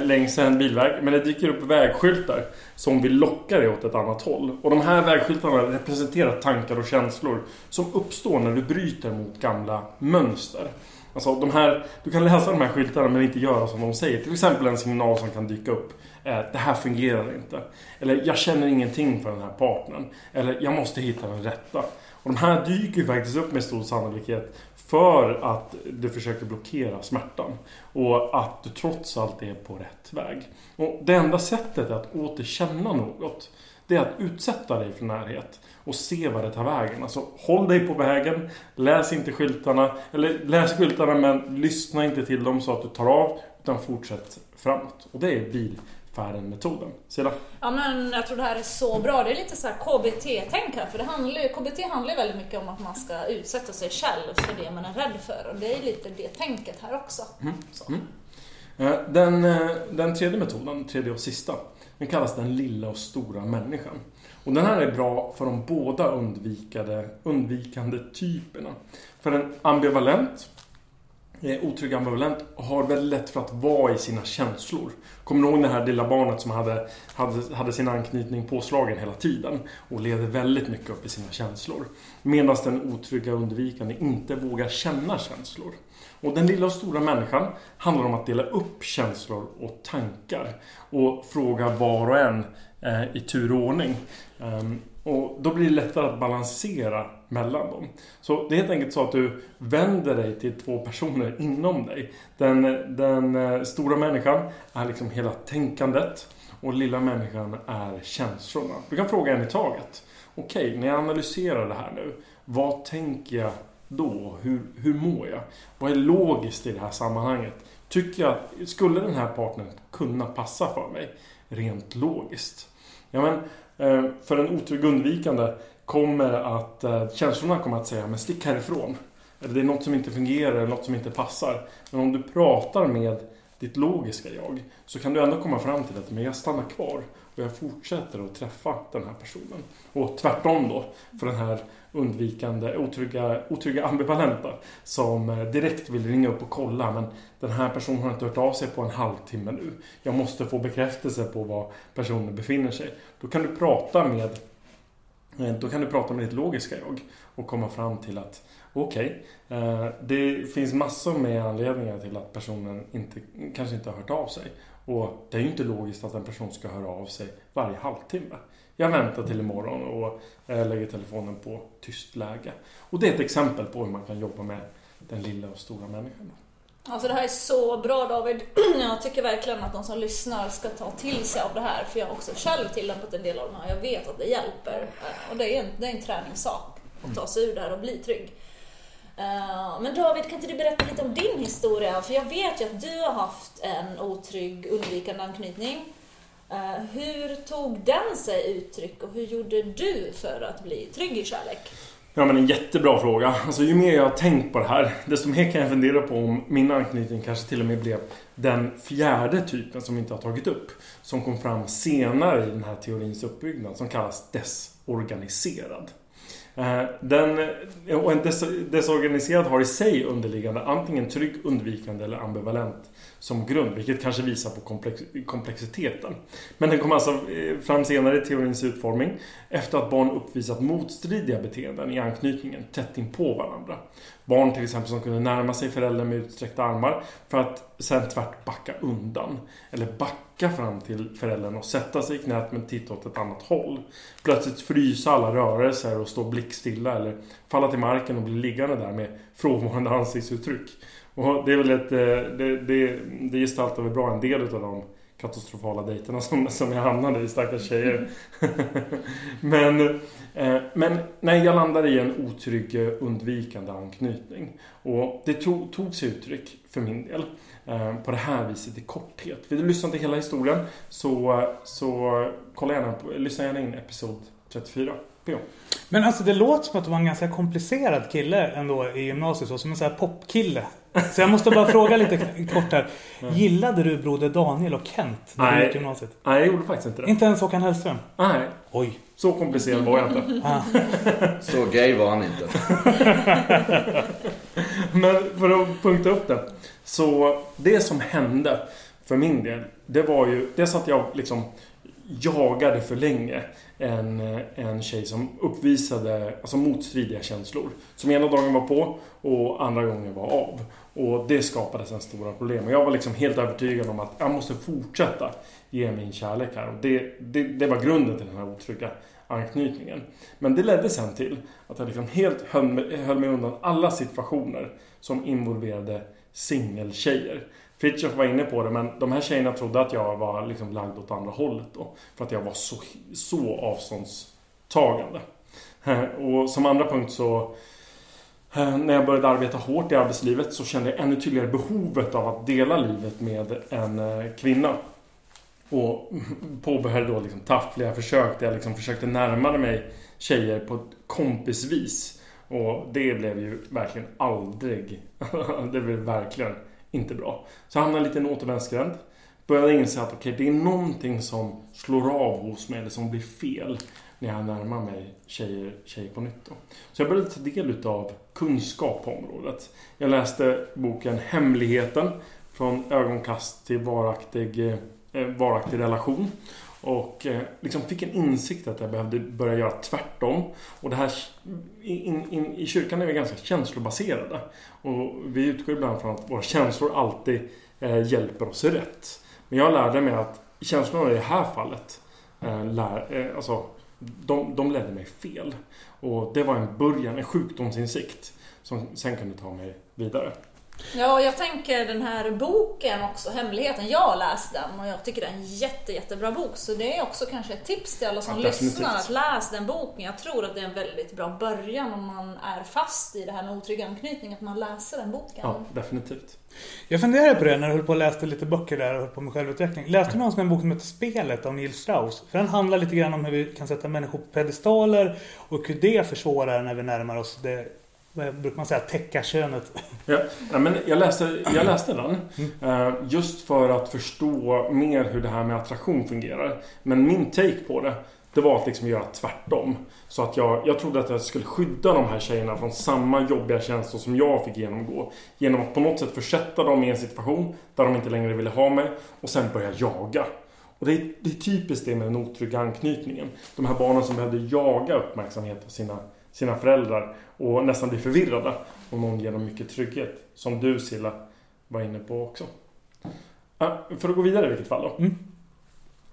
längs en bilväg. Men det dyker upp vägskyltar som vill locka dig åt ett annat håll. Och de här vägskyltarna representerar tankar och känslor som uppstår när du bryter mot gamla mönster. Alltså de här, du kan läsa de här skyltarna men inte göra som de säger. Till exempel en signal som kan dyka upp. Eh, det här fungerar inte. Eller jag känner ingenting för den här partnern. Eller jag måste hitta den rätta. Och de här dyker ju faktiskt upp med stor sannolikhet för att du försöker blockera smärtan. Och att du trots allt är på rätt väg. Och det enda sättet att återkänna något Det är att utsätta dig för närhet och se vad det tar vägen. Alltså håll dig på vägen, läs inte skyltarna, eller läs skyltarna men lyssna inte till dem så att du tar av, utan fortsätt framåt. Och det är bilfärden-metoden. Silla? Ja men jag tror det här är så bra. Det är lite så här KBT-tänk här. För det handlar, KBT handlar väldigt mycket om att man ska utsätta sig själv för det man är rädd för. Och det är lite det tänket här också. Så. Eh, Den, eh, den tredje metoden, tredje och sista, den kallas den lilla och stora människan. Och den här är bra för de båda undvikade, undvikande typerna. För en ambivalent, eh, otrygg ambivalent, har väldigt lätt för att vara i sina känslor. Kommer ni ihåg det här lilla barnet som hade, hade, hade sin anknytning påslagen hela tiden och levde väldigt mycket upp i sina känslor. Medan den otrygga undvikande inte vågar känna känslor. Och den lilla och stora människan handlar om att dela upp känslor och tankar och fråga var och en eh, i tur och ordning. Um, och då blir det lättare att balansera mellan dem. Så det är helt enkelt så att du vänder dig till två personer inom dig. Den, den eh, stora människan är liksom hela tänkandet och lilla människan är känslorna. Du kan fråga en i taget. Okej, när jag analyserar det här nu, vad tänker jag då? Hur, hur mår jag? Vad är logiskt i det här sammanhanget? Tycker jag, skulle den här partnern kunna passa för mig? Rent logiskt. Ja, men, Eh, för en otrygg undvikande kommer att eh, känslorna kommer att säga men stick härifrån. Eller det är något som inte fungerar eller något som inte passar. Men om du pratar med ditt logiska jag så kan du ändå komma fram till att men jag stannar kvar och jag fortsätter att träffa den här personen. Och tvärtom då för den här undvikande, otrygga, otrygga ambivalenta som eh, direkt vill ringa upp och kolla men den här personen har inte hört av sig på en halvtimme nu. Jag måste få bekräftelse på var personen befinner sig. Då kan du prata med eh, då kan du prata med ditt logiska jag och komma fram till att okej, okay, det finns massor med anledningar till att personen inte, kanske inte har hört av sig. Och det är ju inte logiskt att en person ska höra av sig varje halvtimme. Jag väntar till imorgon och eh, lägger telefonen på tyst läge. Och det är ett exempel på hur man kan jobba med den lilla och stora människan. Alltså det här är så bra David. Jag tycker verkligen att de som lyssnar ska ta till sig av det här. För jag har också själv tillämpat en del av det här. Jag vet att det hjälper. Och det är en, det är en träningssak att ta sig ur det här och bli trygg. Eh, men David, kan inte du berätta lite om din historia? För jag vet ju att du har haft en otrygg undvikande anknytning. Eh, hur tog den sig uttryck och hur gjorde du för att bli trygg i kärlek? Ja men en jättebra fråga. Alltså ju mer jag har tänkt på det här desto mer kan jag fundera på om min anknytning kanske till och med blev den fjärde typen som vi inte har tagit upp. Som kom fram senare i den här teorins uppbyggnad som kallas desorganiserad. Eh, den, och en des, desorganiserad har i sig underliggande antingen trygg, undvikande eller ambivalent som grund, vilket kanske visar på komplex, komplexiteten. Men den kom alltså eh, fram senare i teorins utformning efter att barn uppvisat motstridiga beteenden i anknytningen tätt in på varandra. Barn till exempel som kunde närma sig föräldern med utsträckta armar för att sen tvärt backa undan. Eller backa fram till föräldern och sätta sig i knät men titta åt ett annat håll. Plötsligt frysa alla rörelser och stå blickstilla eller falla till marken och bli liggande där med frånvarande ansiktsuttryck. Och det är väl ett, eh, det, det, det gestaltar väl bra en del av de katastrofala dejterna som, som jag hamnade i, stackars tjejer. men, eh, men nej, jag landade i en otrygg eh, undvikande anknytning. Och det tog, tog sig uttryck för min del eh, på det här viset i korthet. Vill du lyssna till hela historien så, så kolla gärna på, lyssna gärna in episod 34. P.O. Men alltså det låter som att du var en ganska komplicerad kille ändå i gymnasiet. Så, som en sån här popkille. Så jag måste bara fråga lite kort här. Gillade du Broder Daniel och Kent när du Nej. gick i gymnasiet? Nej, jag gjorde faktiskt inte det. Inte ens Håkan Hellström? Nej, Oj. så komplicerad var jag inte. Ah. Så gay var han inte. Men för att punkta upp det. Så det som hände för min del, det var ju dels att jag liksom jagade för länge en, en tjej som uppvisade alltså motstridiga känslor. Som ena dagen var på och andra gången var av. Och det skapade sen stora problem. Och jag var liksom helt övertygad om att jag måste fortsätta ge min kärlek här. Och det, det, det var grunden till den här otrygga anknytningen. Men det ledde sen till att jag liksom helt höll mig, höll mig undan alla situationer som involverade singeltjejer. Fritiof var inne på det men de här tjejerna trodde att jag var liksom lagd åt andra hållet då. För att jag var så, så avståndstagande. Och som andra punkt så Eh, när jag började arbeta hårt i arbetslivet så kände jag ännu tydligare behovet av att dela livet med en eh, kvinna. Och påbörjade då liksom taffliga försök där jag liksom försökte närma mig tjejer på ett kompisvis. Och det blev ju verkligen aldrig... det blev verkligen inte bra. Så jag hamnade lite i en återvändsgränd. Började inse att okej, det är någonting som slår av hos mig eller som blir fel när jag närmar mig tjejer, tjejer på nytt. Då. Så jag började ta del utav kunskap på området. Jag läste boken Hemligheten från ögonkast till varaktig, eh, varaktig relation. Och eh, liksom fick en insikt att jag behövde börja göra tvärtom. Och det här in, in, I kyrkan är vi ganska känslobaserade. Och vi utgår ibland från att våra känslor alltid eh, hjälper oss rätt. Men jag lärde mig att känslorna i det här fallet eh, lär, eh, alltså, de, de ledde mig fel. Och det var en början, en sjukdomsinsikt som sen kunde ta mig vidare. Ja, jag tänker den här boken också, Hemligheten. Jag har läst den och jag tycker det är en jätte, jättebra bok. Så det är också kanske ett tips till alla som Ja, lyssnar att läs den boken. Jag tror att det är en väldigt bra början om man är fast i det här med otrygg anknytning, att man läser den boken. Ja, definitivt. Jag funderade på det när jag höll på och läste lite böcker där och höll på med självutveckling. Läste du någonsin en bok som heter Spelet av Neil Strauss? För den handlar lite grann om hur vi kan sätta människor på pedestaler och hur det försvårar när vi närmar oss det, brukar man säga, täckarkönet. Ja, ja, men jag, läste, jag läste den eh, just för att förstå mer hur det här med attraktion fungerar. Men min take på det, det var att liksom göra tvärtom. Så att jag, jag trodde att jag skulle skydda de här tjejerna från samma jobbiga känslor som jag fick genomgå. Genom att på något sätt försätta dem i en situation där de inte längre ville ha mig och sen börja jaga. Och det är, det är typiskt det med den otrygga anknytningen. De här barnen som behövde jaga uppmärksamhet av sina, sina föräldrar och nästan bli förvirrade om någon ger dem mycket trygghet. Som du Silla var inne på också. För att gå vidare i vilket fall då. Mm.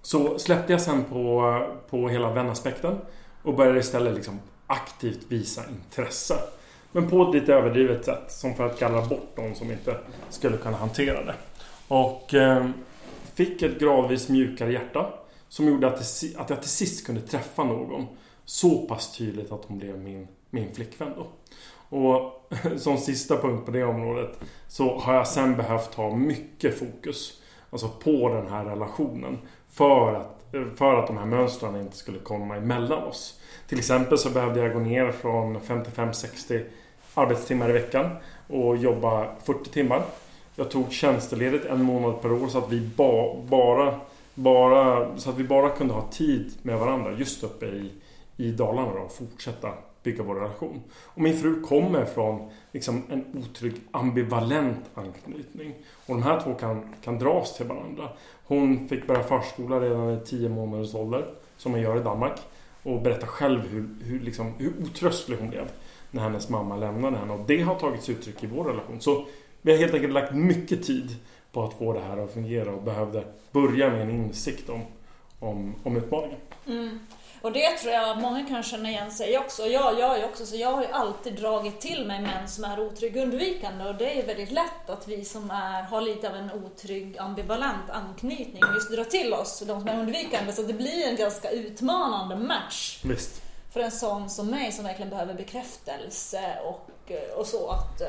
Så släppte jag sen på, på hela vänaspekten och började istället liksom aktivt visa intresse. Men på ett lite överdrivet sätt. Som för att gallra bort de som inte skulle kunna hantera det. Och eh, fick ett gradvis mjukare hjärta. Som gjorde att, det, att jag till sist kunde träffa någon. Så pass tydligt att hon blev min, min flickvän då. Och som sista punkt på det området så har jag sen behövt ha mycket fokus. Alltså på den här relationen. För att, för att de här mönstren inte skulle komma emellan oss. Till exempel så behövde jag gå ner från 55-60 arbetstimmar i veckan och jobba 40 timmar. Jag tog tjänsteledigt en månad per år så att vi ba, bara, bara, så att vi bara kunde ha tid med varandra just uppe i, i Dalarna då, och fortsätta bygga vår relation. Och min fru kommer från liksom, en otrygg ambivalent anknytning. Och de här två kan, kan dras till varandra. Hon fick börja förskola redan i 10 månaders ålder, som man gör i Danmark. Och berättar själv hur, hur, liksom, hur otröstlig hon blev när hennes mamma lämnade henne. Och det har tagits uttryck i vår relation. Så vi har helt enkelt lagt mycket tid på att få det här att fungera och behövde börja med en insikt om, om, om utmaningen. Mm. Och det tror jag många kan känna igen sig också. Jag gör ju också så. Jag har ju alltid dragit till mig män som är otrygg undvikande och det är väldigt lätt att vi som är, har lite av en otrygg ambivalent anknytning just drar till oss de som är undvikande. Så det blir en ganska utmanande match Visst. för en sån som mig som verkligen behöver bekräftelse och, och så att eh,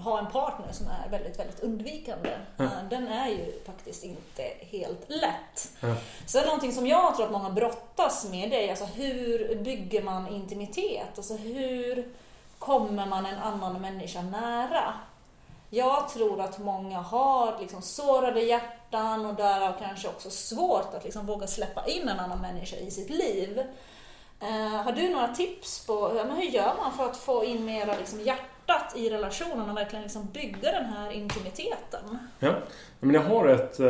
ha en partner som är väldigt, väldigt undvikande. Eh, Den är ju faktiskt inte helt lätt. Ja. Sen någonting som jag tror att många brottas med det är alltså hur bygger man intimitet? Alltså hur kommer man en annan människa nära? Jag tror att många har liksom sårade hjärtan och därav kanske också svårt att liksom våga släppa in en annan människa i sitt liv. Eh, har du några tips på ja, hur gör man för att få in mera liksom hjärtat i relationen och verkligen liksom bygga den här intimiteten? Ja, men jag har, ett, eh,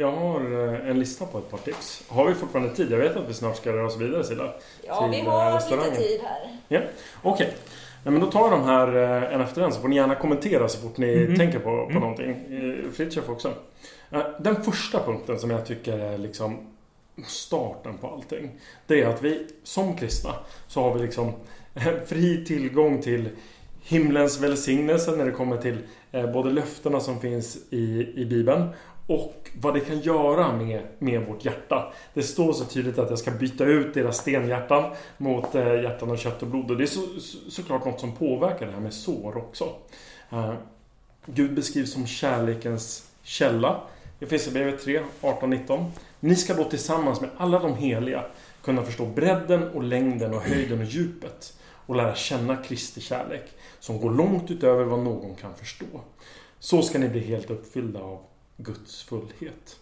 jag har eh, en lista på ett par tips. Har vi fortfarande tid? Jag vet att vi snart ska röra oss vidare Silla. Ja, vi eh, har lite tid här. Ja, okej. Ja, men då tar jag de här en efter en så får ni gärna kommentera så fort ni Mhm. tänker på, på Mm. någonting. Fritiof också. Den första punkten som jag tycker är liksom starten på allting. Det är att vi som kristna så har vi liksom fri tillgång till himlens välsignelse när det kommer till eh, både löftena som finns i, i Bibeln och vad det kan göra med, med vårt hjärta. Det står så tydligt att jag ska byta ut deras stenhjärtan mot eh, hjärtan av kött och blod. Och det är så, så, såklart något som påverkar det här med sår också. Uh, Gud beskrivs som kärlekens källa. I Efesierbrevet 3, 18-19. Ni ska då tillsammans med alla de heliga kunna förstå bredden och längden och höjden och djupet och lära känna Kristi kärlek som går långt utöver vad någon kan förstå. Så ska ni bli helt uppfyllda av Guds fullhet.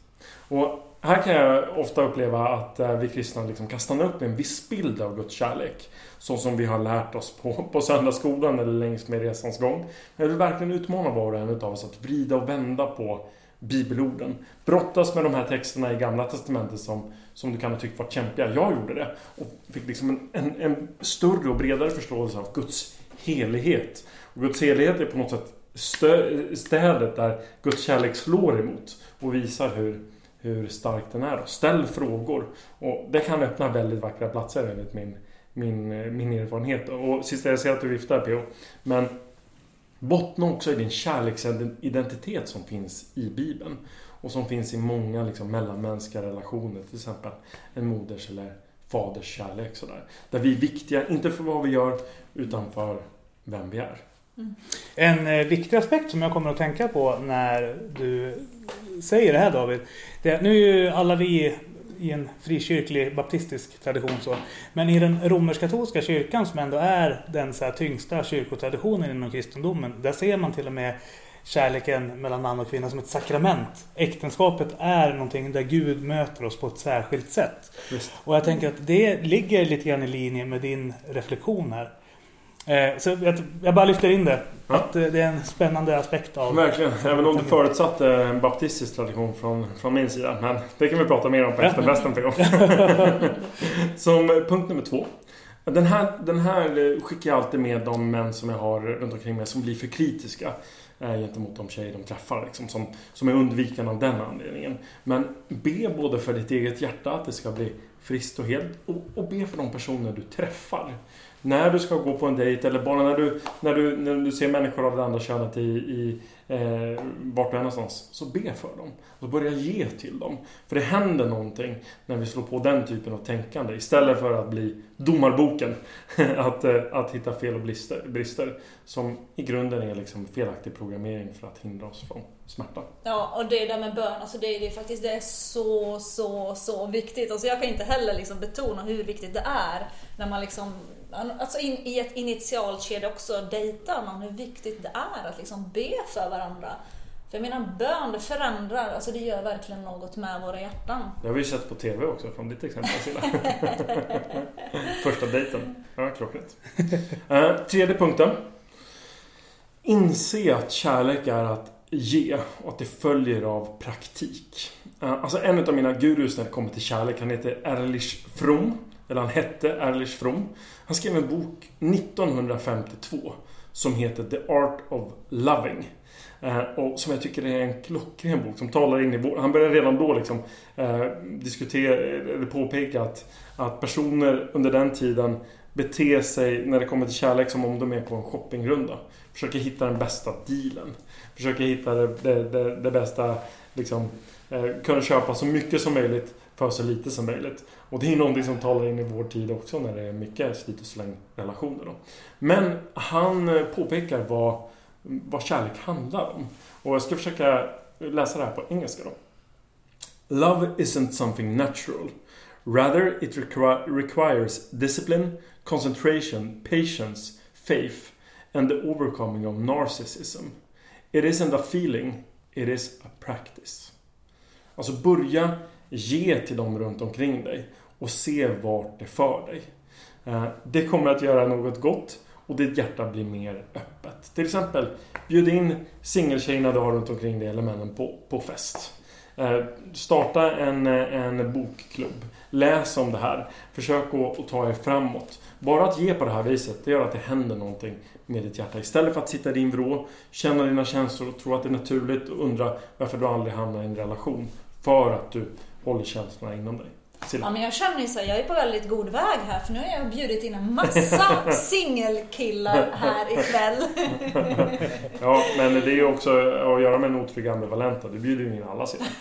Och här kan jag ofta uppleva att eh, vi kristna liksom kan stanna upp med en viss bild av Guds kärlek. Så som vi har lärt oss på, på söndagsskolan eller längs med resans gång. Men jag vill verkligen utmana var och en utav oss att vrida och vända på bibelorden. Brottas med de här texterna i Gamla Testamentet som, som du kan ha tyckt var kämpiga. Jag gjorde det. Och fick liksom en, en, en större och bredare förståelse av Guds helighet. Och Guds helighet är på något sätt stö, städet där Guds kärlek slår emot och visar hur, hur stark den är. Ställ frågor. Och det kan öppna väldigt vackra platser enligt min, min, min erfarenhet. Och sista jag ser att du viftar P.O. Men bottna också i din kärleksidentitet som finns i Bibeln. Och som finns i många liksom, mellanmänskliga relationer. Till exempel en moders eller faders kärlek. Sådär. Där vi är viktiga, inte för vad vi gör, utan för vem vi är. En eh, viktig aspekt som jag kommer att tänka på när du säger det här David. Det, nu är ju alla vi i en frikyrklig baptistisk tradition så. Men i den romersk-katolska kyrkan som ändå är den så tyngsta kyrkotraditionen inom kristendomen. Där ser man till och med kärleken mellan man och kvinna som ett sakrament. Äktenskapet är någonting där Gud möter oss på ett särskilt sätt. Visst. Och jag tänker att det ligger lite grann i linje med din reflektion här. Eh, Så jag, bara lyfter in det. Ja. Att eh, det är en spännande aspekt av... Verkligen. Även om du förutsatte en baptistisk tradition från, från min sida. Men det kan vi prata mer om på efterfesten P.O. Som punkt nummer två. Den här, den här skickar jag alltid med de män som jag har runt omkring mig som blir för kritiska eh, gentemot de tjejer de träffar. Liksom, som, som är undvikande av den anledningen. Men be både för ditt eget hjärta att det ska bli friskt och helt och, och be för de personer du träffar. När du ska gå på en dejt eller bara när du, när du, när du ser människor av det andra könet i, i eh, vart du är någonstans. Så be för dem. Och börja ge till dem. För det händer någonting när vi slår på den typen av tänkande. Istället för att bli domarboken. att, eh, att hitta fel och brister, brister. Som i grunden är liksom felaktig programmering för att hindra oss från smärta. Ja, och det där med bön, alltså det, det är faktiskt det är så, så, så viktigt. Alltså jag kan inte heller liksom betona hur viktigt det är när man liksom Alltså in, i ett initialskede också dejtar man hur viktigt det är att liksom be för varandra. För jag menar bön, det förändrar, alltså det gör verkligen något med våra hjärtan. Det har vi ju sett på TV också från ditt exempel Silla. Första dejten. Ja, klockrent. Eh, tredje punkten. Inse att kärlek är att ge och att det följer av praktik. Eh, alltså en av mina gurus när det kommer till kärlek, han heter Erlich Fromm. Eller han hette Erlich Fromm. Han skrev en bok 1952 som heter The Art of Loving. Eh, och som jag tycker är en klockren bok som talar in i vår... Han började redan då liksom eh, diskutera, eller påpeka att, att personer under den tiden beter sig när det kommer till kärlek som om de är på en shoppingrunda. Försöker hitta den bästa dealen. Försöker hitta det, det, det, det bästa, liksom, eh, kunna köpa så mycket som möjligt för så lite som möjligt. Och det är någonting som talar in i vår tid också när det är mycket slit och släng relationer. Då. Men han eh, påpekar vad, vad kärlek handlar om. Och jag ska försöka läsa det här på engelska då. Love isn't something natural. Rather it requires discipline, concentration, patience, faith and the overcoming of narcissism. It isn't a feeling, it is a practice. Alltså börja ge till dem runt omkring dig och se vart det för dig. Eh, det kommer att göra något gott och ditt hjärta blir mer öppet. Till exempel, bjud in singeltjejerna du har runt omkring dig eller männen på, på fest. Eh, Starta en, eh, en bokklubb. Läs om det här. Försök att, att ta er framåt. Bara att ge på det här viset, det gör att det händer någonting med ditt hjärta. Istället för att sitta i din vrå, känna dina känslor och tro att det är naturligt och undra varför du aldrig hamnar i en relation. För att du håller känslorna inom dig. Ja, men jag känner ju så här, jag är på väldigt god väg här för nu har jag bjudit in en massa singelkillar här ikväll. Ja, men det är ju också att göra med en otrygg ambivalenta. Du bjuder ju in alla sedan.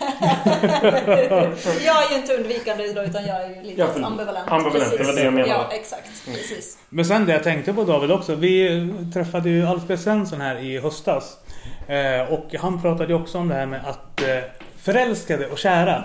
jag är ju inte undvikande då, utan jag är ju lite Ja, för- ambivalent. ambivalent, det var det jag menade. Ja, exakt. Precis. Men sen det jag tänkte på David också. Vi träffade ju Alf B. Svensson här i höstas. Eh, och han pratade ju också om det här med att eh, förälskade och kära.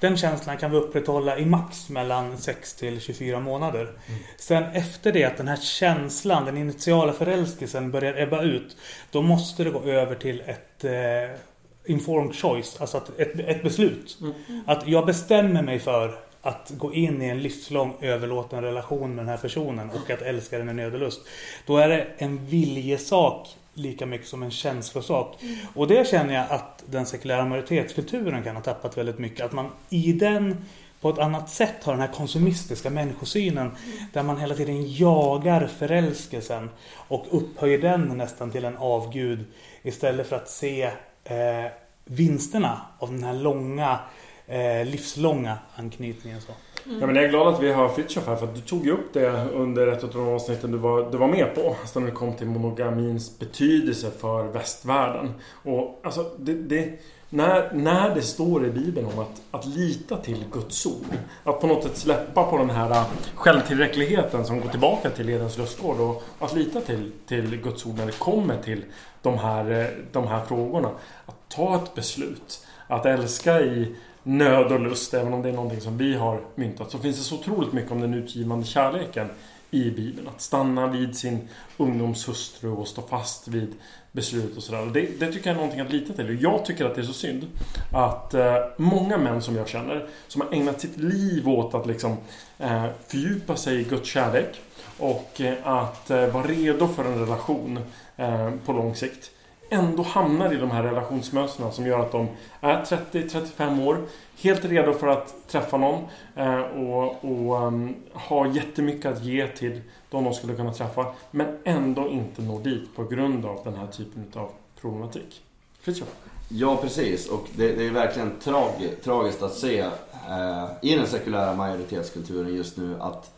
Den känslan kan vi upprätthålla i max mellan 6 till 24 månader. Sen efter det att den här känslan, den initiala förälskelsen börjar ebba ut. Då måste det gå över till ett eh, informed choice. Alltså att ett, ett beslut. Att jag bestämmer mig för att gå in i en livslång överlåten relation med den här personen och att älska den med nöd och lust. Då är det en viljesak lika mycket som en känslosak. Och det känner jag att den sekulära majoritetskulturen kan ha tappat väldigt mycket. Att man i den på ett annat sätt har den här konsumistiska människosynen. Där man hela tiden jagar förälskelsen och upphöjer den nästan till en avgud. Istället för att se eh, vinsterna av den här långa, eh, livslånga anknytningen. Så. Mm. Ja, men jag är glad att vi har Fritiof här för att du tog ju upp det under ett av de avsnitten du var, du var med på. Alltså när det kom till monogamins betydelse för västvärlden. Och alltså, det, det, när, när det står i Bibeln om att, att lita till Guds ord. Att på något sätt släppa på den här självtillräckligheten som går tillbaka till Edens lustgård. Och att lita till, till Guds ord när det kommer till de här, de här frågorna. Att ta ett beslut. Att älska i nöd och lust, även om det är någonting som vi har myntat, så finns det så otroligt mycket om den utgivande kärleken i Bibeln. Att stanna vid sin ungdomshustru och stå fast vid beslut och sådär. Det, det tycker jag är någonting att lita till. Och jag tycker att det är så synd att eh, många män som jag känner, som har ägnat sitt liv åt att liksom eh, fördjupa sig i Guds kärlek och eh, att eh, vara redo för en relation eh, på lång sikt ändå hamnar i de här relationsmönstren som gör att de är 30-35 år, helt redo för att träffa någon eh, och, och ehm, um, har jättemycket att ge till de de skulle kunna träffa, men ändå inte når dit på grund av den här typen av problematik. Fritiof? Ja, precis. Och det, det är verkligen trag, tragiskt att se eh, i den sekulära majoritetskulturen just nu att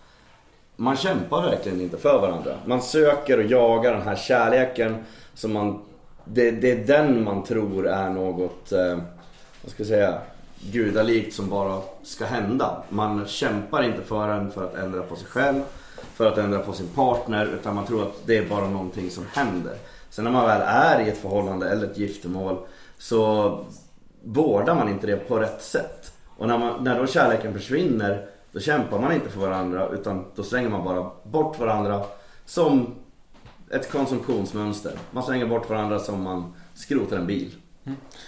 man kämpar verkligen inte för varandra. Man söker och jagar den här kärleken som man... Det, det är den man tror är något, eh, vad ska jag säga, gudalikt som bara ska hända. Man kämpar inte för den för att ändra på sig själv, för att ändra på sin partner, utan man tror att det är bara någonting som händer. Sen när man väl är i ett förhållande eller ett giftermål så vårdar man inte det på rätt sätt. Och när, man, när då kärleken försvinner då kämpar man inte för varandra utan då slänger man bara bort varandra som ett konsumtionsmönster. Man slänger bort varandra som man skrotar en bil.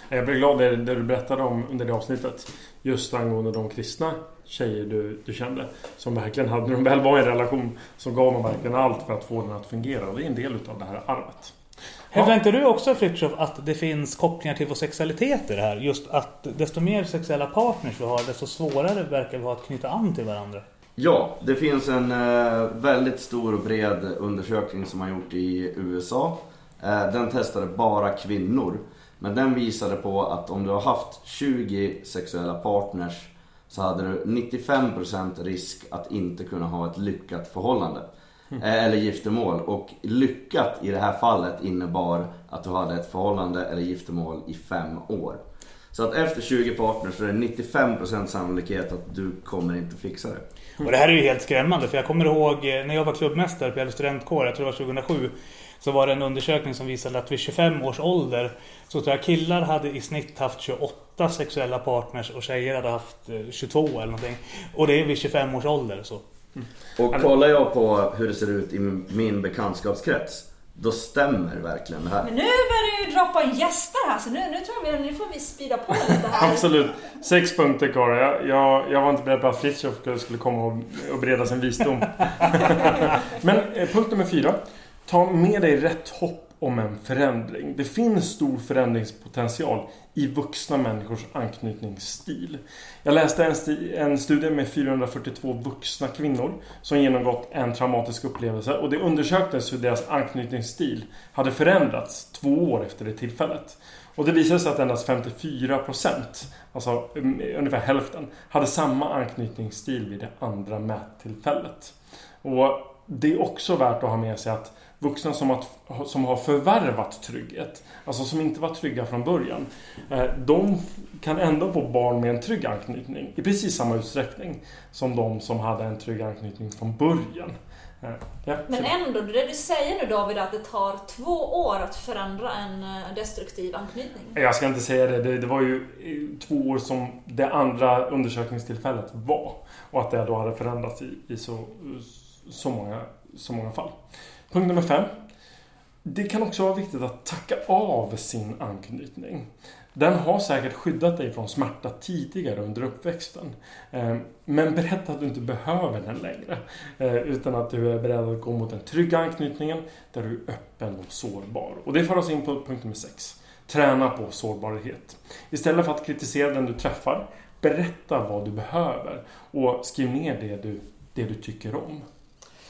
Jag blev glad det, det du berättade om under det avsnittet. Just angående de kristna tjejer du, du kände. Som verkligen hade, när de väl var i en relation, så gav de verkligen allt för att få den att fungera. Och det är en del utav det här arvet. Hävdar inte du också Fritiof att det finns kopplingar till vår sexualitet i det här? Just att desto mer sexuella partners vi har, desto svårare verkar vi ha att knyta an till varandra. Ja, det finns en eh, väldigt stor och bred undersökning som man gjort i USA. Eh, den testade bara kvinnor. Men den visade på att om du har haft 20 sexuella partners så hade du 95% risk att inte kunna ha ett lyckat förhållande. Eh, Eller giftermål. Och lyckat i det här fallet innebar att du hade ett förhållande eller giftermål i fem år. Så att efter 20 partners så är det 95% sannolikhet att du kommer inte fixa det. Och det här är ju helt skrämmande för jag kommer ihåg eh, när jag var klubbmästare på Gävle studentkår, jag tror det var 2007. Så var det en undersökning som visade att vid 25 års ålder så tror jag killar hade i snitt haft 28 sexuella partners och tjejer hade haft eh, 22 eller någonting. Och det är vid 25 års ålder så. Och kollar jag på hur det ser ut i min bekantskapskrets, då stämmer verkligen det här. Men nu börjar det ju droppa in gäster här så nu, nu tror jag nu får vi speeda på lite här. Absolut. Sex punkter kvar. Jag, jag, jag var inte beredd på att Fritiof skulle komma och, och bereda sin visdom. Men eh, punkt nummer fyra. Ta med dig rätt hopp om en förändring. Det finns stor förändringspotential i vuxna människors anknytningsstil. Jag läste en, sti- en studie med 442 vuxna kvinnor som genomgått en traumatisk upplevelse och det undersöktes hur deras anknytningsstil hade förändrats två år efter det tillfället. Och det visade sig att endast 54%, alltså mm, ungefär hälften, hade samma anknytningsstil vid det andra mättillfället. Och det är också värt att ha med sig att vuxna som har, som har förvärvat trygghet, alltså som inte var trygga från början, eh, de kan ändå få barn med en trygg anknytning i precis samma utsträckning som de som hade en trygg anknytning från början. Eh, Ja, Men ändå, det du säger nu David, att det tar två år att förändra en eh, destruktiv anknytning. Jag ska inte säga det. det. Det var ju två år som det andra undersökningstillfället var. Och att det då hade förändrats i, i så, så, många, så många fall. Punkt nummer fem. Det kan också vara viktigt att tacka av sin anknytning. Den har säkert skyddat dig från smärta tidigare under uppväxten. Eh, men berätta att du inte behöver den längre. Eh, utan att du är beredd att gå mot den trygga anknytningen där du är öppen och sårbar. Och det för oss in på punkt nummer sex. Träna på sårbarhet. Istället för att kritisera den du träffar, berätta vad du behöver och skriv ner det du, det du tycker om.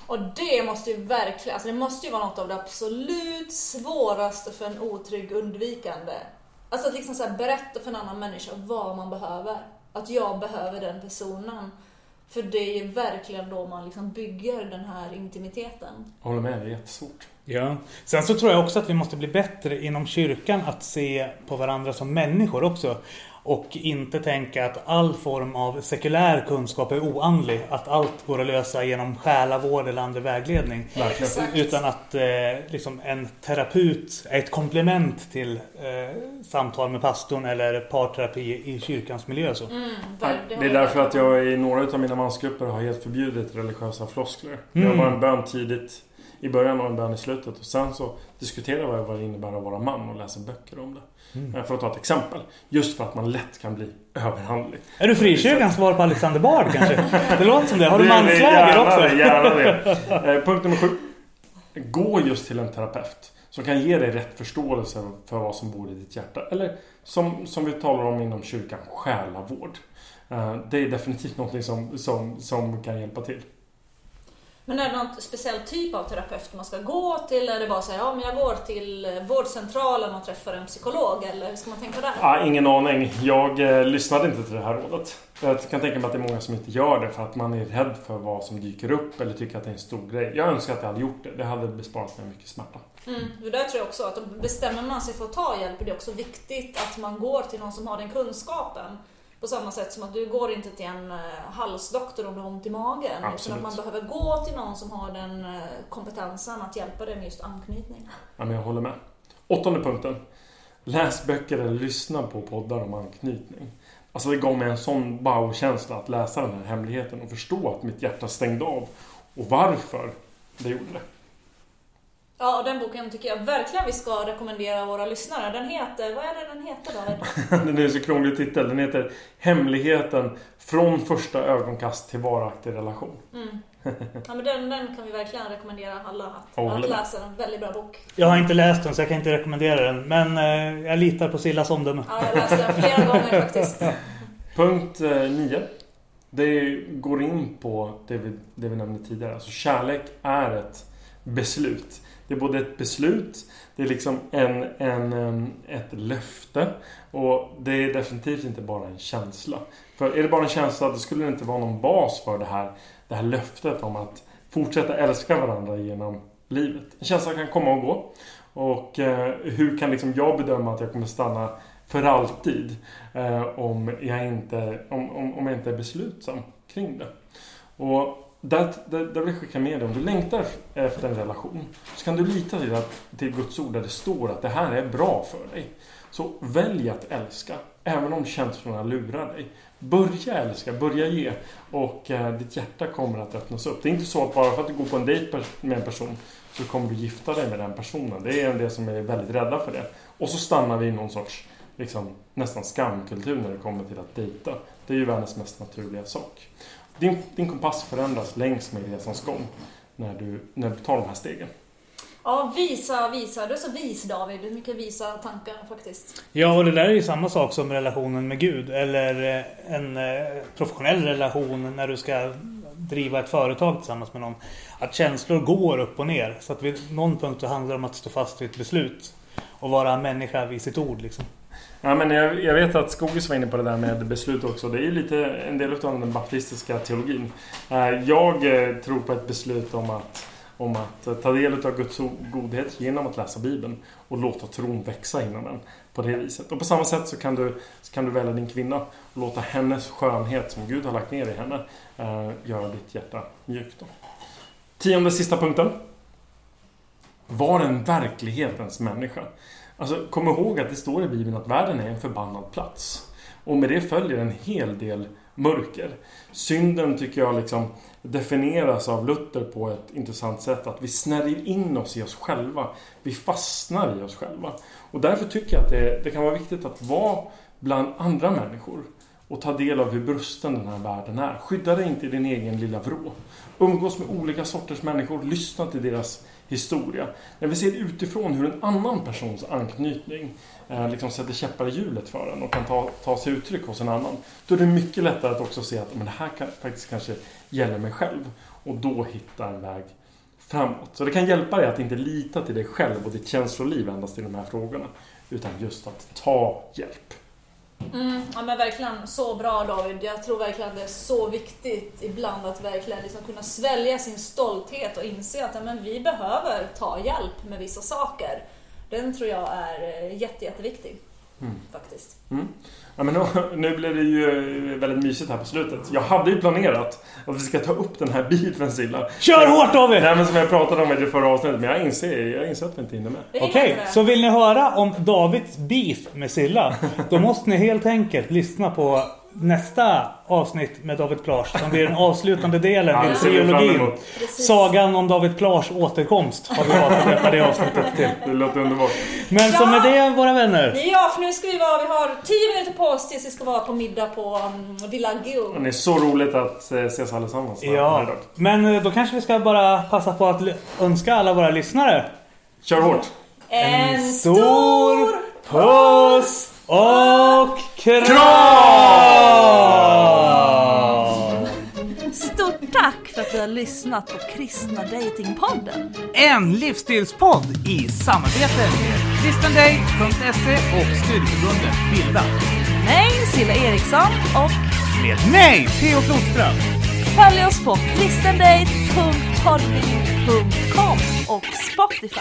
Och det måste ju verkligen, alltså det måste ju vara något av det absolut svåraste för en otrygg undvikande. Alltså att liksom så här berätta för en annan människa vad man behöver. Att jag behöver den personen. För det är ju verkligen då man liksom bygger den här intimiteten. Jag håller med, det är jättesvårt. Ja. Sen så tror jag också att vi måste bli bättre inom kyrkan att se på varandra som människor också. Och inte tänka att all form av sekulär kunskap är oandlig. Att allt går att lösa genom själavård eller andra vägledning. Exakt. Utan att eh, liksom en terapeut är ett komplement till eh, samtal med pastorn eller parterapi i kyrkans miljö. Så. Mm, Det är därför att jag i några av mina mansgrupper har helt förbjudit religiösa floskler. Mm. Jag var en bön tidigt i början och en bön i slutet och sen så diskuterar jag vad det innebär att vara man och läser böcker om det. Eh, För att ta ett exempel. Just för att man lätt kan bli överhandlig. Är du frikyrkans svar på Alexander Bard kanske? Det låter som det. Har du mansläger också? Gärna det. Eh, Punkt nummer sju. Gå just till en terapeut. Som kan ge dig rätt förståelse för vad som bor i ditt hjärta. Eller som, som vi talar om inom kyrkan, själavård. Eh, Det är definitivt något som, som, som kan hjälpa till. Men är det någon speciell typ av terapeut man ska gå till? Är det bara så här, ja men jag går till eh, vårdcentralen och träffar en psykolog eller hur ska man tänka där? Ah, ingen aning. Jag eh, lyssnade inte till det här rådet. Jag kan tänka mig att det är många som inte gör det för att man är rädd för vad som dyker upp eller tycker att det är en stor grej. Jag önskar att jag hade gjort det. Det hade besparat mig mycket smärta. Mm, det där tror jag också att bestämmer man sig för att ta hjälp är det också viktigt att man går till någon som har den kunskapen. På samma sätt som att du går inte till en eh, halsdoktor om du har ont i magen. Utan Absolut. att man behöver gå till någon som har den eh, kompetensen att hjälpa dig med just anknytning. Ja, men jag håller med. Åttonde punkten. Läs böcker eller lyssna på poddar om anknytning. Alltså det gav mig en sån wow-känsla att läsa den här hemligheten och förstå att mitt hjärta stängde av. Och varför det gjorde det. Ja, och den boken tycker jag verkligen vi ska rekommendera våra lyssnare. Den heter, vad är det den heter David? Den är så krånglig titel. Den heter Hemligheten från första ögonkast till varaktig relation. Mm. Ja, men den, den kan vi verkligen rekommendera alla att, håller att läsa. En väldigt bra bok. Jag har inte läst den så jag kan inte rekommendera den. Men eh, jag litar på Sillas omdöme. Ja, jag läste den flera gånger faktiskt. Punkt 9. Det går in på det vi, det vi nämnde tidigare. Alltså kärlek är ett beslut. Det är både ett beslut, det är liksom en, en, ett löfte och det är definitivt inte bara en känsla. För är det bara en känsla, då skulle det inte vara någon bas för det här, det här löftet om att fortsätta älska varandra genom livet. En känsla kan komma och gå. Och eh, hur kan liksom jag bedöma att jag kommer stanna för alltid eh, om, jag inte, om, om, om jag inte är beslutsam kring det. Och där, där, där vill jag skicka med dig, om du längtar efter en relation så kan du lita till, att, till Guds ord där det står att det här är bra för dig. Så välj att älska, även om känslorna lurar dig. Börja älska, börja ge och eh, ditt hjärta kommer att öppnas upp. Det är inte så att bara för att du går på en dejt med en person så kommer du gifta dig med den personen. Det är en del som är väldigt rädda för det. Och så stannar vi i någon sorts liksom, nästan skamkultur när det kommer till att dejta. Det är ju världens mest naturliga sak. Din, din kompass förändras längs med resans gång när du, när du tar de här stegen. Ja, visa, visa. Du är så vis David. Du mycket visa tankar faktiskt. Ja, och det där är ju samma sak som relationen med Gud. Eller eh, en eh, professionell relation när du ska driva ett företag tillsammans med någon. Att känslor går upp och ner. Så att vid någon punkt så handlar det om att stå fast vid ett beslut. Och vara människa vid sitt ord liksom. Ja, men jag, jag vet att Skogis var inne på det där med beslut också. Det är ju lite en del av den baptistiska teologin. Eh, jag eh, tror på ett beslut om att, om att eh, ta del av Guds godhet genom att läsa Bibeln och låta tron växa inom en på det viset. Och på samma sätt så kan du, så kan du välja din kvinna och låta hennes skönhet som Gud har lagt ner i henne göra ditt hjärta mjukt. Då. Tionde sista punkten. Var en verklighetens människa. Alltså, kom ihåg att det står i Bibeln att världen är en förbannad plats. Och med det följer en hel del mörker. Synden tycker jag liksom definieras av Luther på ett intressant sätt. Att vi snärjer in oss i oss själva. Vi fastnar i oss själva. Och därför tycker jag att det, det kan vara viktigt att vara bland andra människor. Och ta del av hur brusten den här världen är. Skydda dig inte i din egen lilla vrå. Umgås med olika sorters människor. Lyssna till deras historia. När vi ser utifrån hur en annan persons anknytning eh, liksom sätter käppar i hjulet för en och kan ta, ta sig uttryck hos en annan. Då är det mycket lättare att också se att men det här kan, faktiskt kanske gäller mig själv. Och då hitta en väg framåt. Så det kan hjälpa dig att inte lita till dig själv och ditt känsloliv endast i de här frågorna. Utan just att ta hjälp. Mm, ja men verkligen så bra David. Jag tror verkligen det är så viktigt ibland att verkligen liksom kunna svälja sin stolthet och inse att ja, men vi behöver ta hjälp med vissa saker. Den tror jag är eh, jätte, jätteviktig. Mm. Faktiskt. Mm. Ja, men nu, nu blev det ju väldigt mysigt här på slutet. Jag hade ju planerat att vi ska ta upp den här beefen Silla. Kör hårt David! Nej men som jag pratade om i det förra avsnittet. Men jag inser, jag inser att vi inte hinner med. Okej, det. så vill ni höra om Davids beef med Silla? Då måste ni helt enkelt lyssna på nästa avsnitt med David Plage som blir den avslutande delen Ja, i triologin. Sagan om David Plage återkomst har vi valt att döpa det avsnittet till. Det låter underbart. Men så med det våra vänner. Ja, för nu ska vi vara, vi har 10 minuter på oss tills vi ska vara på middag på um, Villa Gull. Det är så roligt att eh, ses allesammans. här Ja, men eh, då kanske vi ska bara passa på att önska alla våra lyssnare Kör hårt! En stor puss och kram! Stort tack för att du har lyssnat på Kristna Datingpodden. En livsstilspodd i samarbete med kristendate.se och studieförbundet Bilda. Mig, Silla Eriksson och Med mig, Theo Flodström. följ oss på kristendate.podbean.com och Spotify.